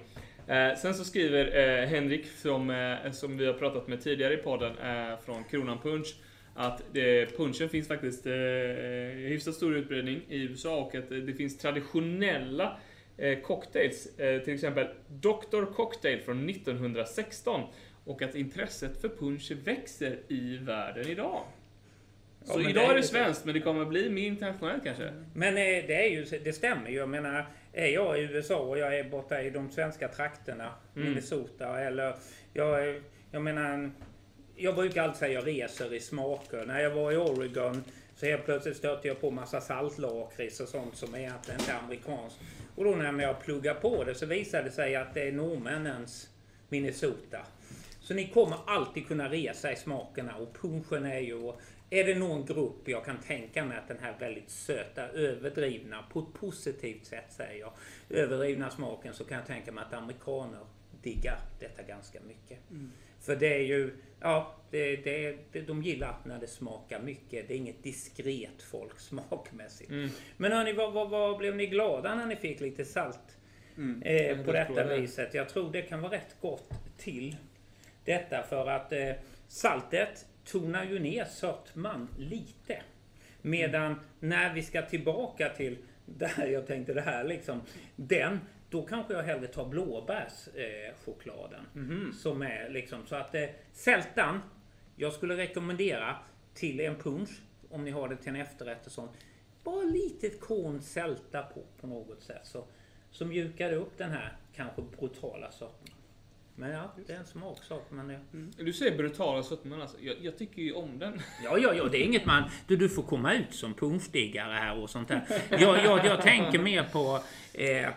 Eh, sen så skriver eh, Henrik, som, eh, som vi har pratat med tidigare i podden, eh, från Kronan Punch, att det, punchen finns faktiskt eh, hyfsat stor utbredning i USA och att eh, det finns traditionella eh, cocktails, eh, till exempel Dr. Cocktail från 1916 och att intresset för punch växer i världen idag. Ja, Så idag det är det svenskt, men det kommer bli mer internationellt kanske. Men eh, det, är ju, det stämmer ju. Jag menar, är jag i USA och jag är borta i de svenska trakterna, Mm. Minnesota, eller jag, jag menar, jag brukar alltid säga jag reser i smaker. När jag var i Oregon så helt plötsligt stötte jag på massa saltlakrits och sånt som egentligen inte är amerikanskt. Och då när jag pluggar på det så visade det sig att det är norrmännens Minnesota. Så ni kommer alltid kunna resa i smakerna och punchen är ju... Är det någon grupp jag kan tänka mig att den här väldigt söta, överdrivna, på ett positivt sätt säger jag, överdrivna smaken så kan jag tänka mig att amerikaner diggar detta ganska mycket. För det är ju, ja, det, det, det, de gillar när det smakar mycket. Det är inget diskret folk smakmässigt. Mm. Men hörni, vad, vad, vad blev ni glada när ni fick lite salt Mm. eh, på detta det. viset? Jag tror det kan vara rätt gott till detta för att eh, saltet tonar ju ner sötman lite. Medan när vi ska tillbaka till där jag tänkte det här liksom. Den, då kanske jag hellre tar blåbärschokladen. Eh, chokladen. Mhm. Som är liksom så att eh, sältan. Jag skulle rekommendera till en punch om ni har det till en efterrätt och sånt. Bara litet korn sälta på på något sätt så, så mjukar upp den här kanske brutala sötman. Men ja, det är en smaksak. Men det, Du säger brutala sötman alltså. Jag, jag tycker ju om den. Ja, ja, ja, det är inget man... Du, du får komma ut som punschdiggare här och sånt där. Jag, jag, jag tänker mer på... Eh,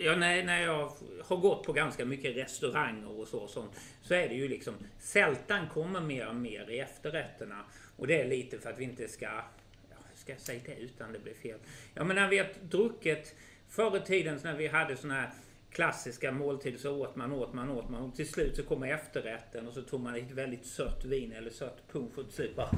ja, när, när jag har gått på ganska mycket restauranger och så, sånt, så är det ju liksom... Sältan kommer mer och mer i efterrätterna. Och det är lite för att vi inte ska... Ja, hur ska jag säga det utan det blir fel? Ja, men när vi har druckit... Förr i tiden när vi hade såna här klassiska måltider så åt man, åt man, åt man och till slut så kommer efterrätten och så tog man ett väldigt sött vin eller sött punsch och till slut bara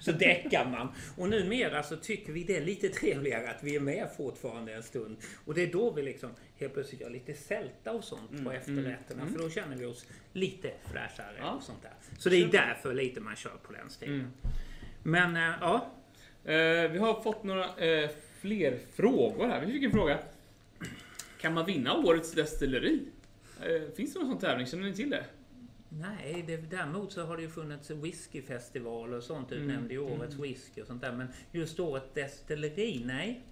så däckar man. Och numera så tycker vi det är lite trevligare att vi är med fortfarande en stund. Och det är då vi liksom helt plötsligt gör lite sälta och sånt på efterrätterna för då känner vi oss lite fräschare Ja. och sånt där. Så det är därför lite man kör på den stilen. Mm. Men äh, ja, Eh, vi har fått några eh, fler frågor här. Vi fick en fråga. Kan man vinna årets destilleri? Eh, finns det någon sån tävling? Känner ni till det? Nej, det, däremot så har det ju funnits whiskyfestivaler och sånt utnämnd i årets whisky och sånt där. Men just årets destilleri, nej.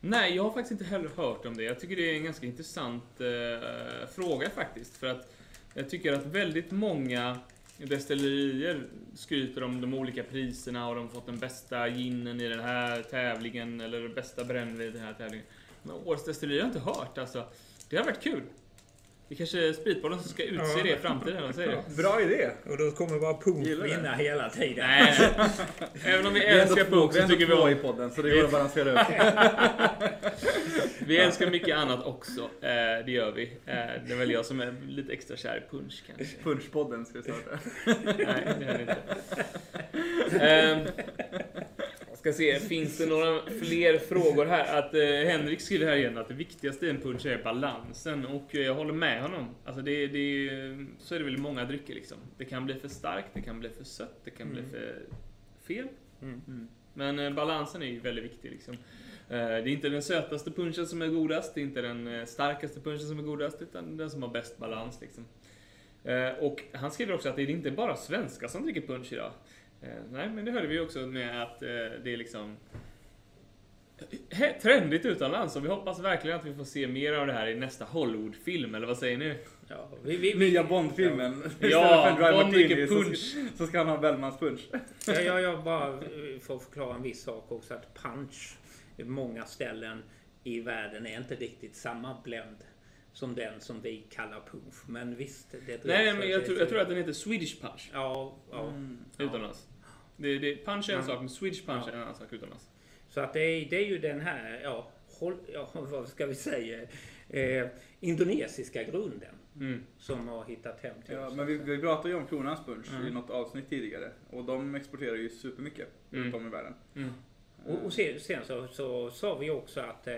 Nej, jag har faktiskt inte heller hört om det. Jag tycker det är en ganska intressant eh, fråga faktiskt. För att jag tycker att väldigt många destillerier skryter om de olika priserna och de har fått den bästa ginen i den här tävlingen eller bästa brännvinet i den här tävlingen. Men årets destilleri har jag inte hört alltså. Det har varit kul. Det är kanske Spritbollen som ska utse det i framtiden, vad säger du? Bra idé! Och då kommer bara det. vinna hela tiden. Nej, även om vi Vi är älskar vi är så tycker vi två i om... podden så det går att balansera upp. Vi älskar mycket annat också. Eh, det gör vi. Eh, det är väl jag som är lite extra kär i punch kanske. Punchpodden ska vi starta. Nej, det är det inte. Jag ska se, finns det några fler frågor här? Att eh, Henrik skriver här igen att det viktigaste i en punch är balansen och eh, jag håller med honom. Alltså det, det, så är det väl i många drycker liksom. Det kan bli för starkt, det kan bli för sött, det kan bli för fel. Mm. Men eh, balansen är ju väldigt viktig liksom. Eh, Det är inte den sötaste punchen som är godast, det är inte den eh, starkaste punchen som är godast, utan den som har bäst balans liksom. Och han skriver också att det är inte bara svenskar som dricker punch idag. Eh, Nej, men det hörde vi också med att eh, det är liksom trendigt utomlands och vi hoppas verkligen att vi får se mer av det här i nästa Hollywood-film, eller vad säger ni? Ja, vi, vi, Nya Bond-filmen. Ja, Dry Bond Martini dricker så- punch. Så ska han ha Bellmans punch. Ja, jag, jag bara får förklara en viss sak också. Att punch i många ställen i världen är inte riktigt samma blend som den som vi kallar punch. Men visst, det drivs Nej, men jag det- tror, jag tror att den heter Swedish Punch Ja, ja. ja. utomlands. Det, det, punch är en Mm. sak, men Swedish Punch Ja. är en annan sak utomlands. Så att det är, det är ju den här, ja, håll, ja vad ska vi säga, eh, indonesiska grunden. Mm. som har hittat hem till Ja, oss. men vi, vi pratade ju om Kronans Punch Mm. i något avsnitt tidigare. Och de exporterar ju supermycket Mm. runt om i världen. Mm. Och, och sen, sen så, så sa vi också att eh,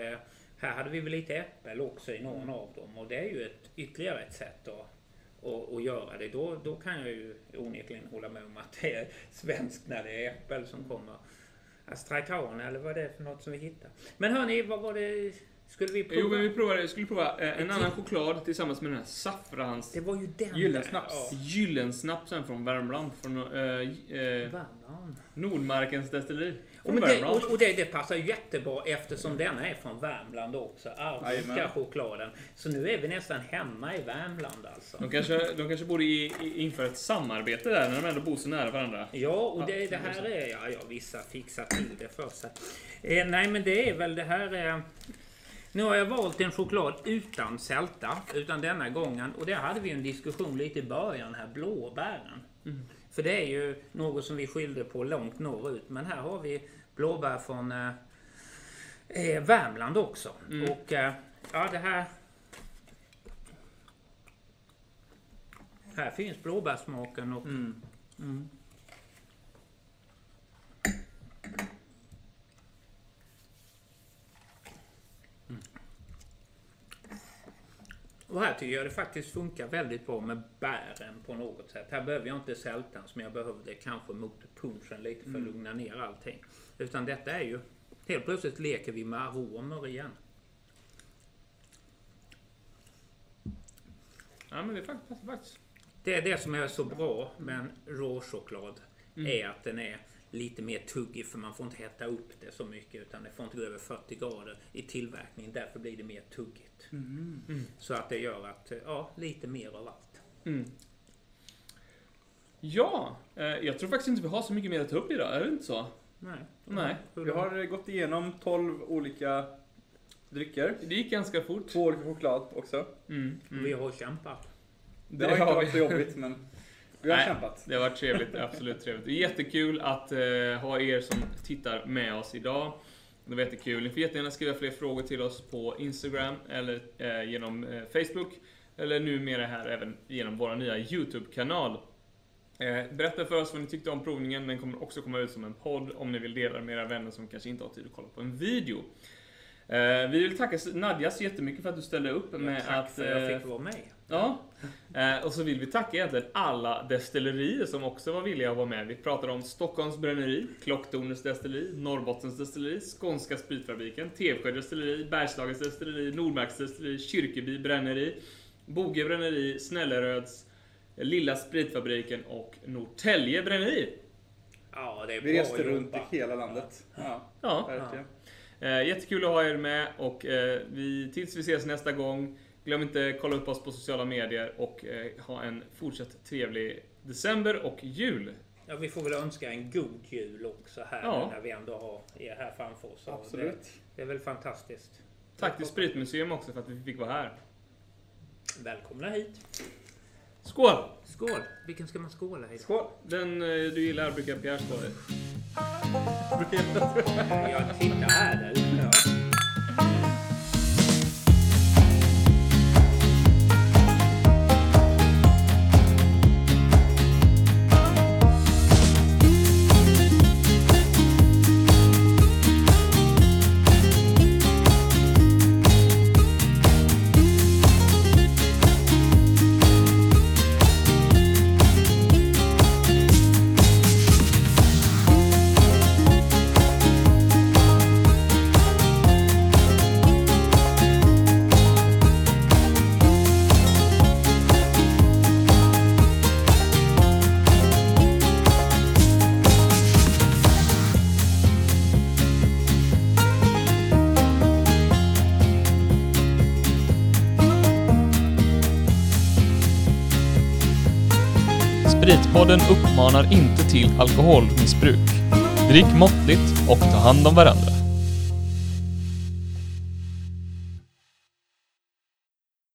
här hade vi väl lite äppel också i någon av dem och det är ju ett, ytterligare ett sätt att, och, och göra det. Då, då kan jag ju onekligen hålla med om att det är svenskt när det är Apple som kommer. Astrakhan eller vad det är för något som vi hittar. Men hörni, vad var det? Skulle vi prova? Jo, men vi provade, skulle prova eh, en annan choklad tillsammans med den här saffrans... Det var ju den Gyllensnaps. där. Gyllensnapsen från Värmland. Från eh, Ja. eh, Värmland. Nordmarkens destilleri. Och, men det, och, och det, det passar jättebra eftersom denna är från Värmland också. Arvika chokladen. Så nu är vi nästan hemma i Värmland alltså. De kanske, de kanske borde i, i, införa ett samarbete där när de ändå bor så nära varandra. Ja, och det, Ja, det här är... Ja, ja, vissa fixar till det för sig. Eh, nej, men det är väl det här... Eh, nu har jag valt en choklad utan sälta, utan denna gången. Och det hade vi en diskussion lite i början här, blåbären. För det är ju något som vi skilde på långt norrut. Men här har vi blåbär från eh, eh, Värmland också. Mm. Och eh, ja, det här... Här finns blåbärssmaken och Mm. Och här tycker jag det faktiskt funkar väldigt bra med bären på något sätt. Här behöver jag inte sältan som jag behövde kanske mot punchen lite för att Mm. lugna ner allting. Utan detta är ju, helt plötsligt leker vi med aromer igen. Ja, men det är faktiskt, faktiskt. Det är det som är så bra med en råchoklad. Mm. Är att den är lite mer tuggig för man får inte hetta upp det så mycket utan det får inte gå över 40 grader i tillverkningen. Därför blir det mer tuggigt. Mm. Så att det gör att, ja, lite mer av allt. Mm. Ja, eh, jag tror faktiskt inte vi har så mycket mer att ta upp idag. Är det inte så? Nej. Nej. Vi har gått igenom 12 olika drycker. Det gick ganska fort. Två olika choklad också. Mm. Vi Mm. har kämpat. Det har inte varit vi. så jobbigt men vi har Nej. kämpat. Det har varit trevligt, absolut trevligt. Det är jättekul att eh, ha er som tittar med oss idag. Det var jättekul. Ni får jättegärna skriva fler frågor till oss på Instagram eller eh, genom eh, Facebook. Eller numera här även genom vår nya YouTube-kanal. Eh, berätta för oss vad ni tyckte om provningen. Den kommer också komma ut som en podd om ni vill dela med era vänner som kanske inte har tid att kolla på en video. Eh, vi vill tacka Nadja så jättemycket för att du ställde upp med Tack att... för att jag eh, fick vara med. Ja, eh, och så vill vi tacka egentligen alla destillerier som också var villiga att vara med. Vi pratade om Stockholms bränneri, Klocktornets destilleri, Norrbottens destilleri, Skånska spritfabriken, Tevsjö destilleri, Bergslagens destilleri, Nordmarks destilleri, Kyrkeby bränneri, Boge bränneri, Snälleröds, Lilla spritfabriken och Norrtälje bränneri. Ja, det är Vi bra reste runt i hela landet. Ja, Ja, verkligen. eh, jättekul att ha er med och eh, vi, tills vi ses nästa gång, glöm inte att kolla upp oss på sociala medier och eh, ha en fortsatt trevlig december och jul. Ja, vi får väl önska en god jul också här Ja. när vi ändå har er här framför oss. Absolut. Det, det är väl fantastiskt. Tack till Spritmuseum också för att vi fick vara här. Välkomna hit. Skål! Skål! Vilken ska man skåla i? Skål! Den eh, du gillar brukar Pierre skåla i. Jag tittar här där ute. Podden uppmanar inte till alkoholmissbruk. Drick måttligt och ta hand om varandra.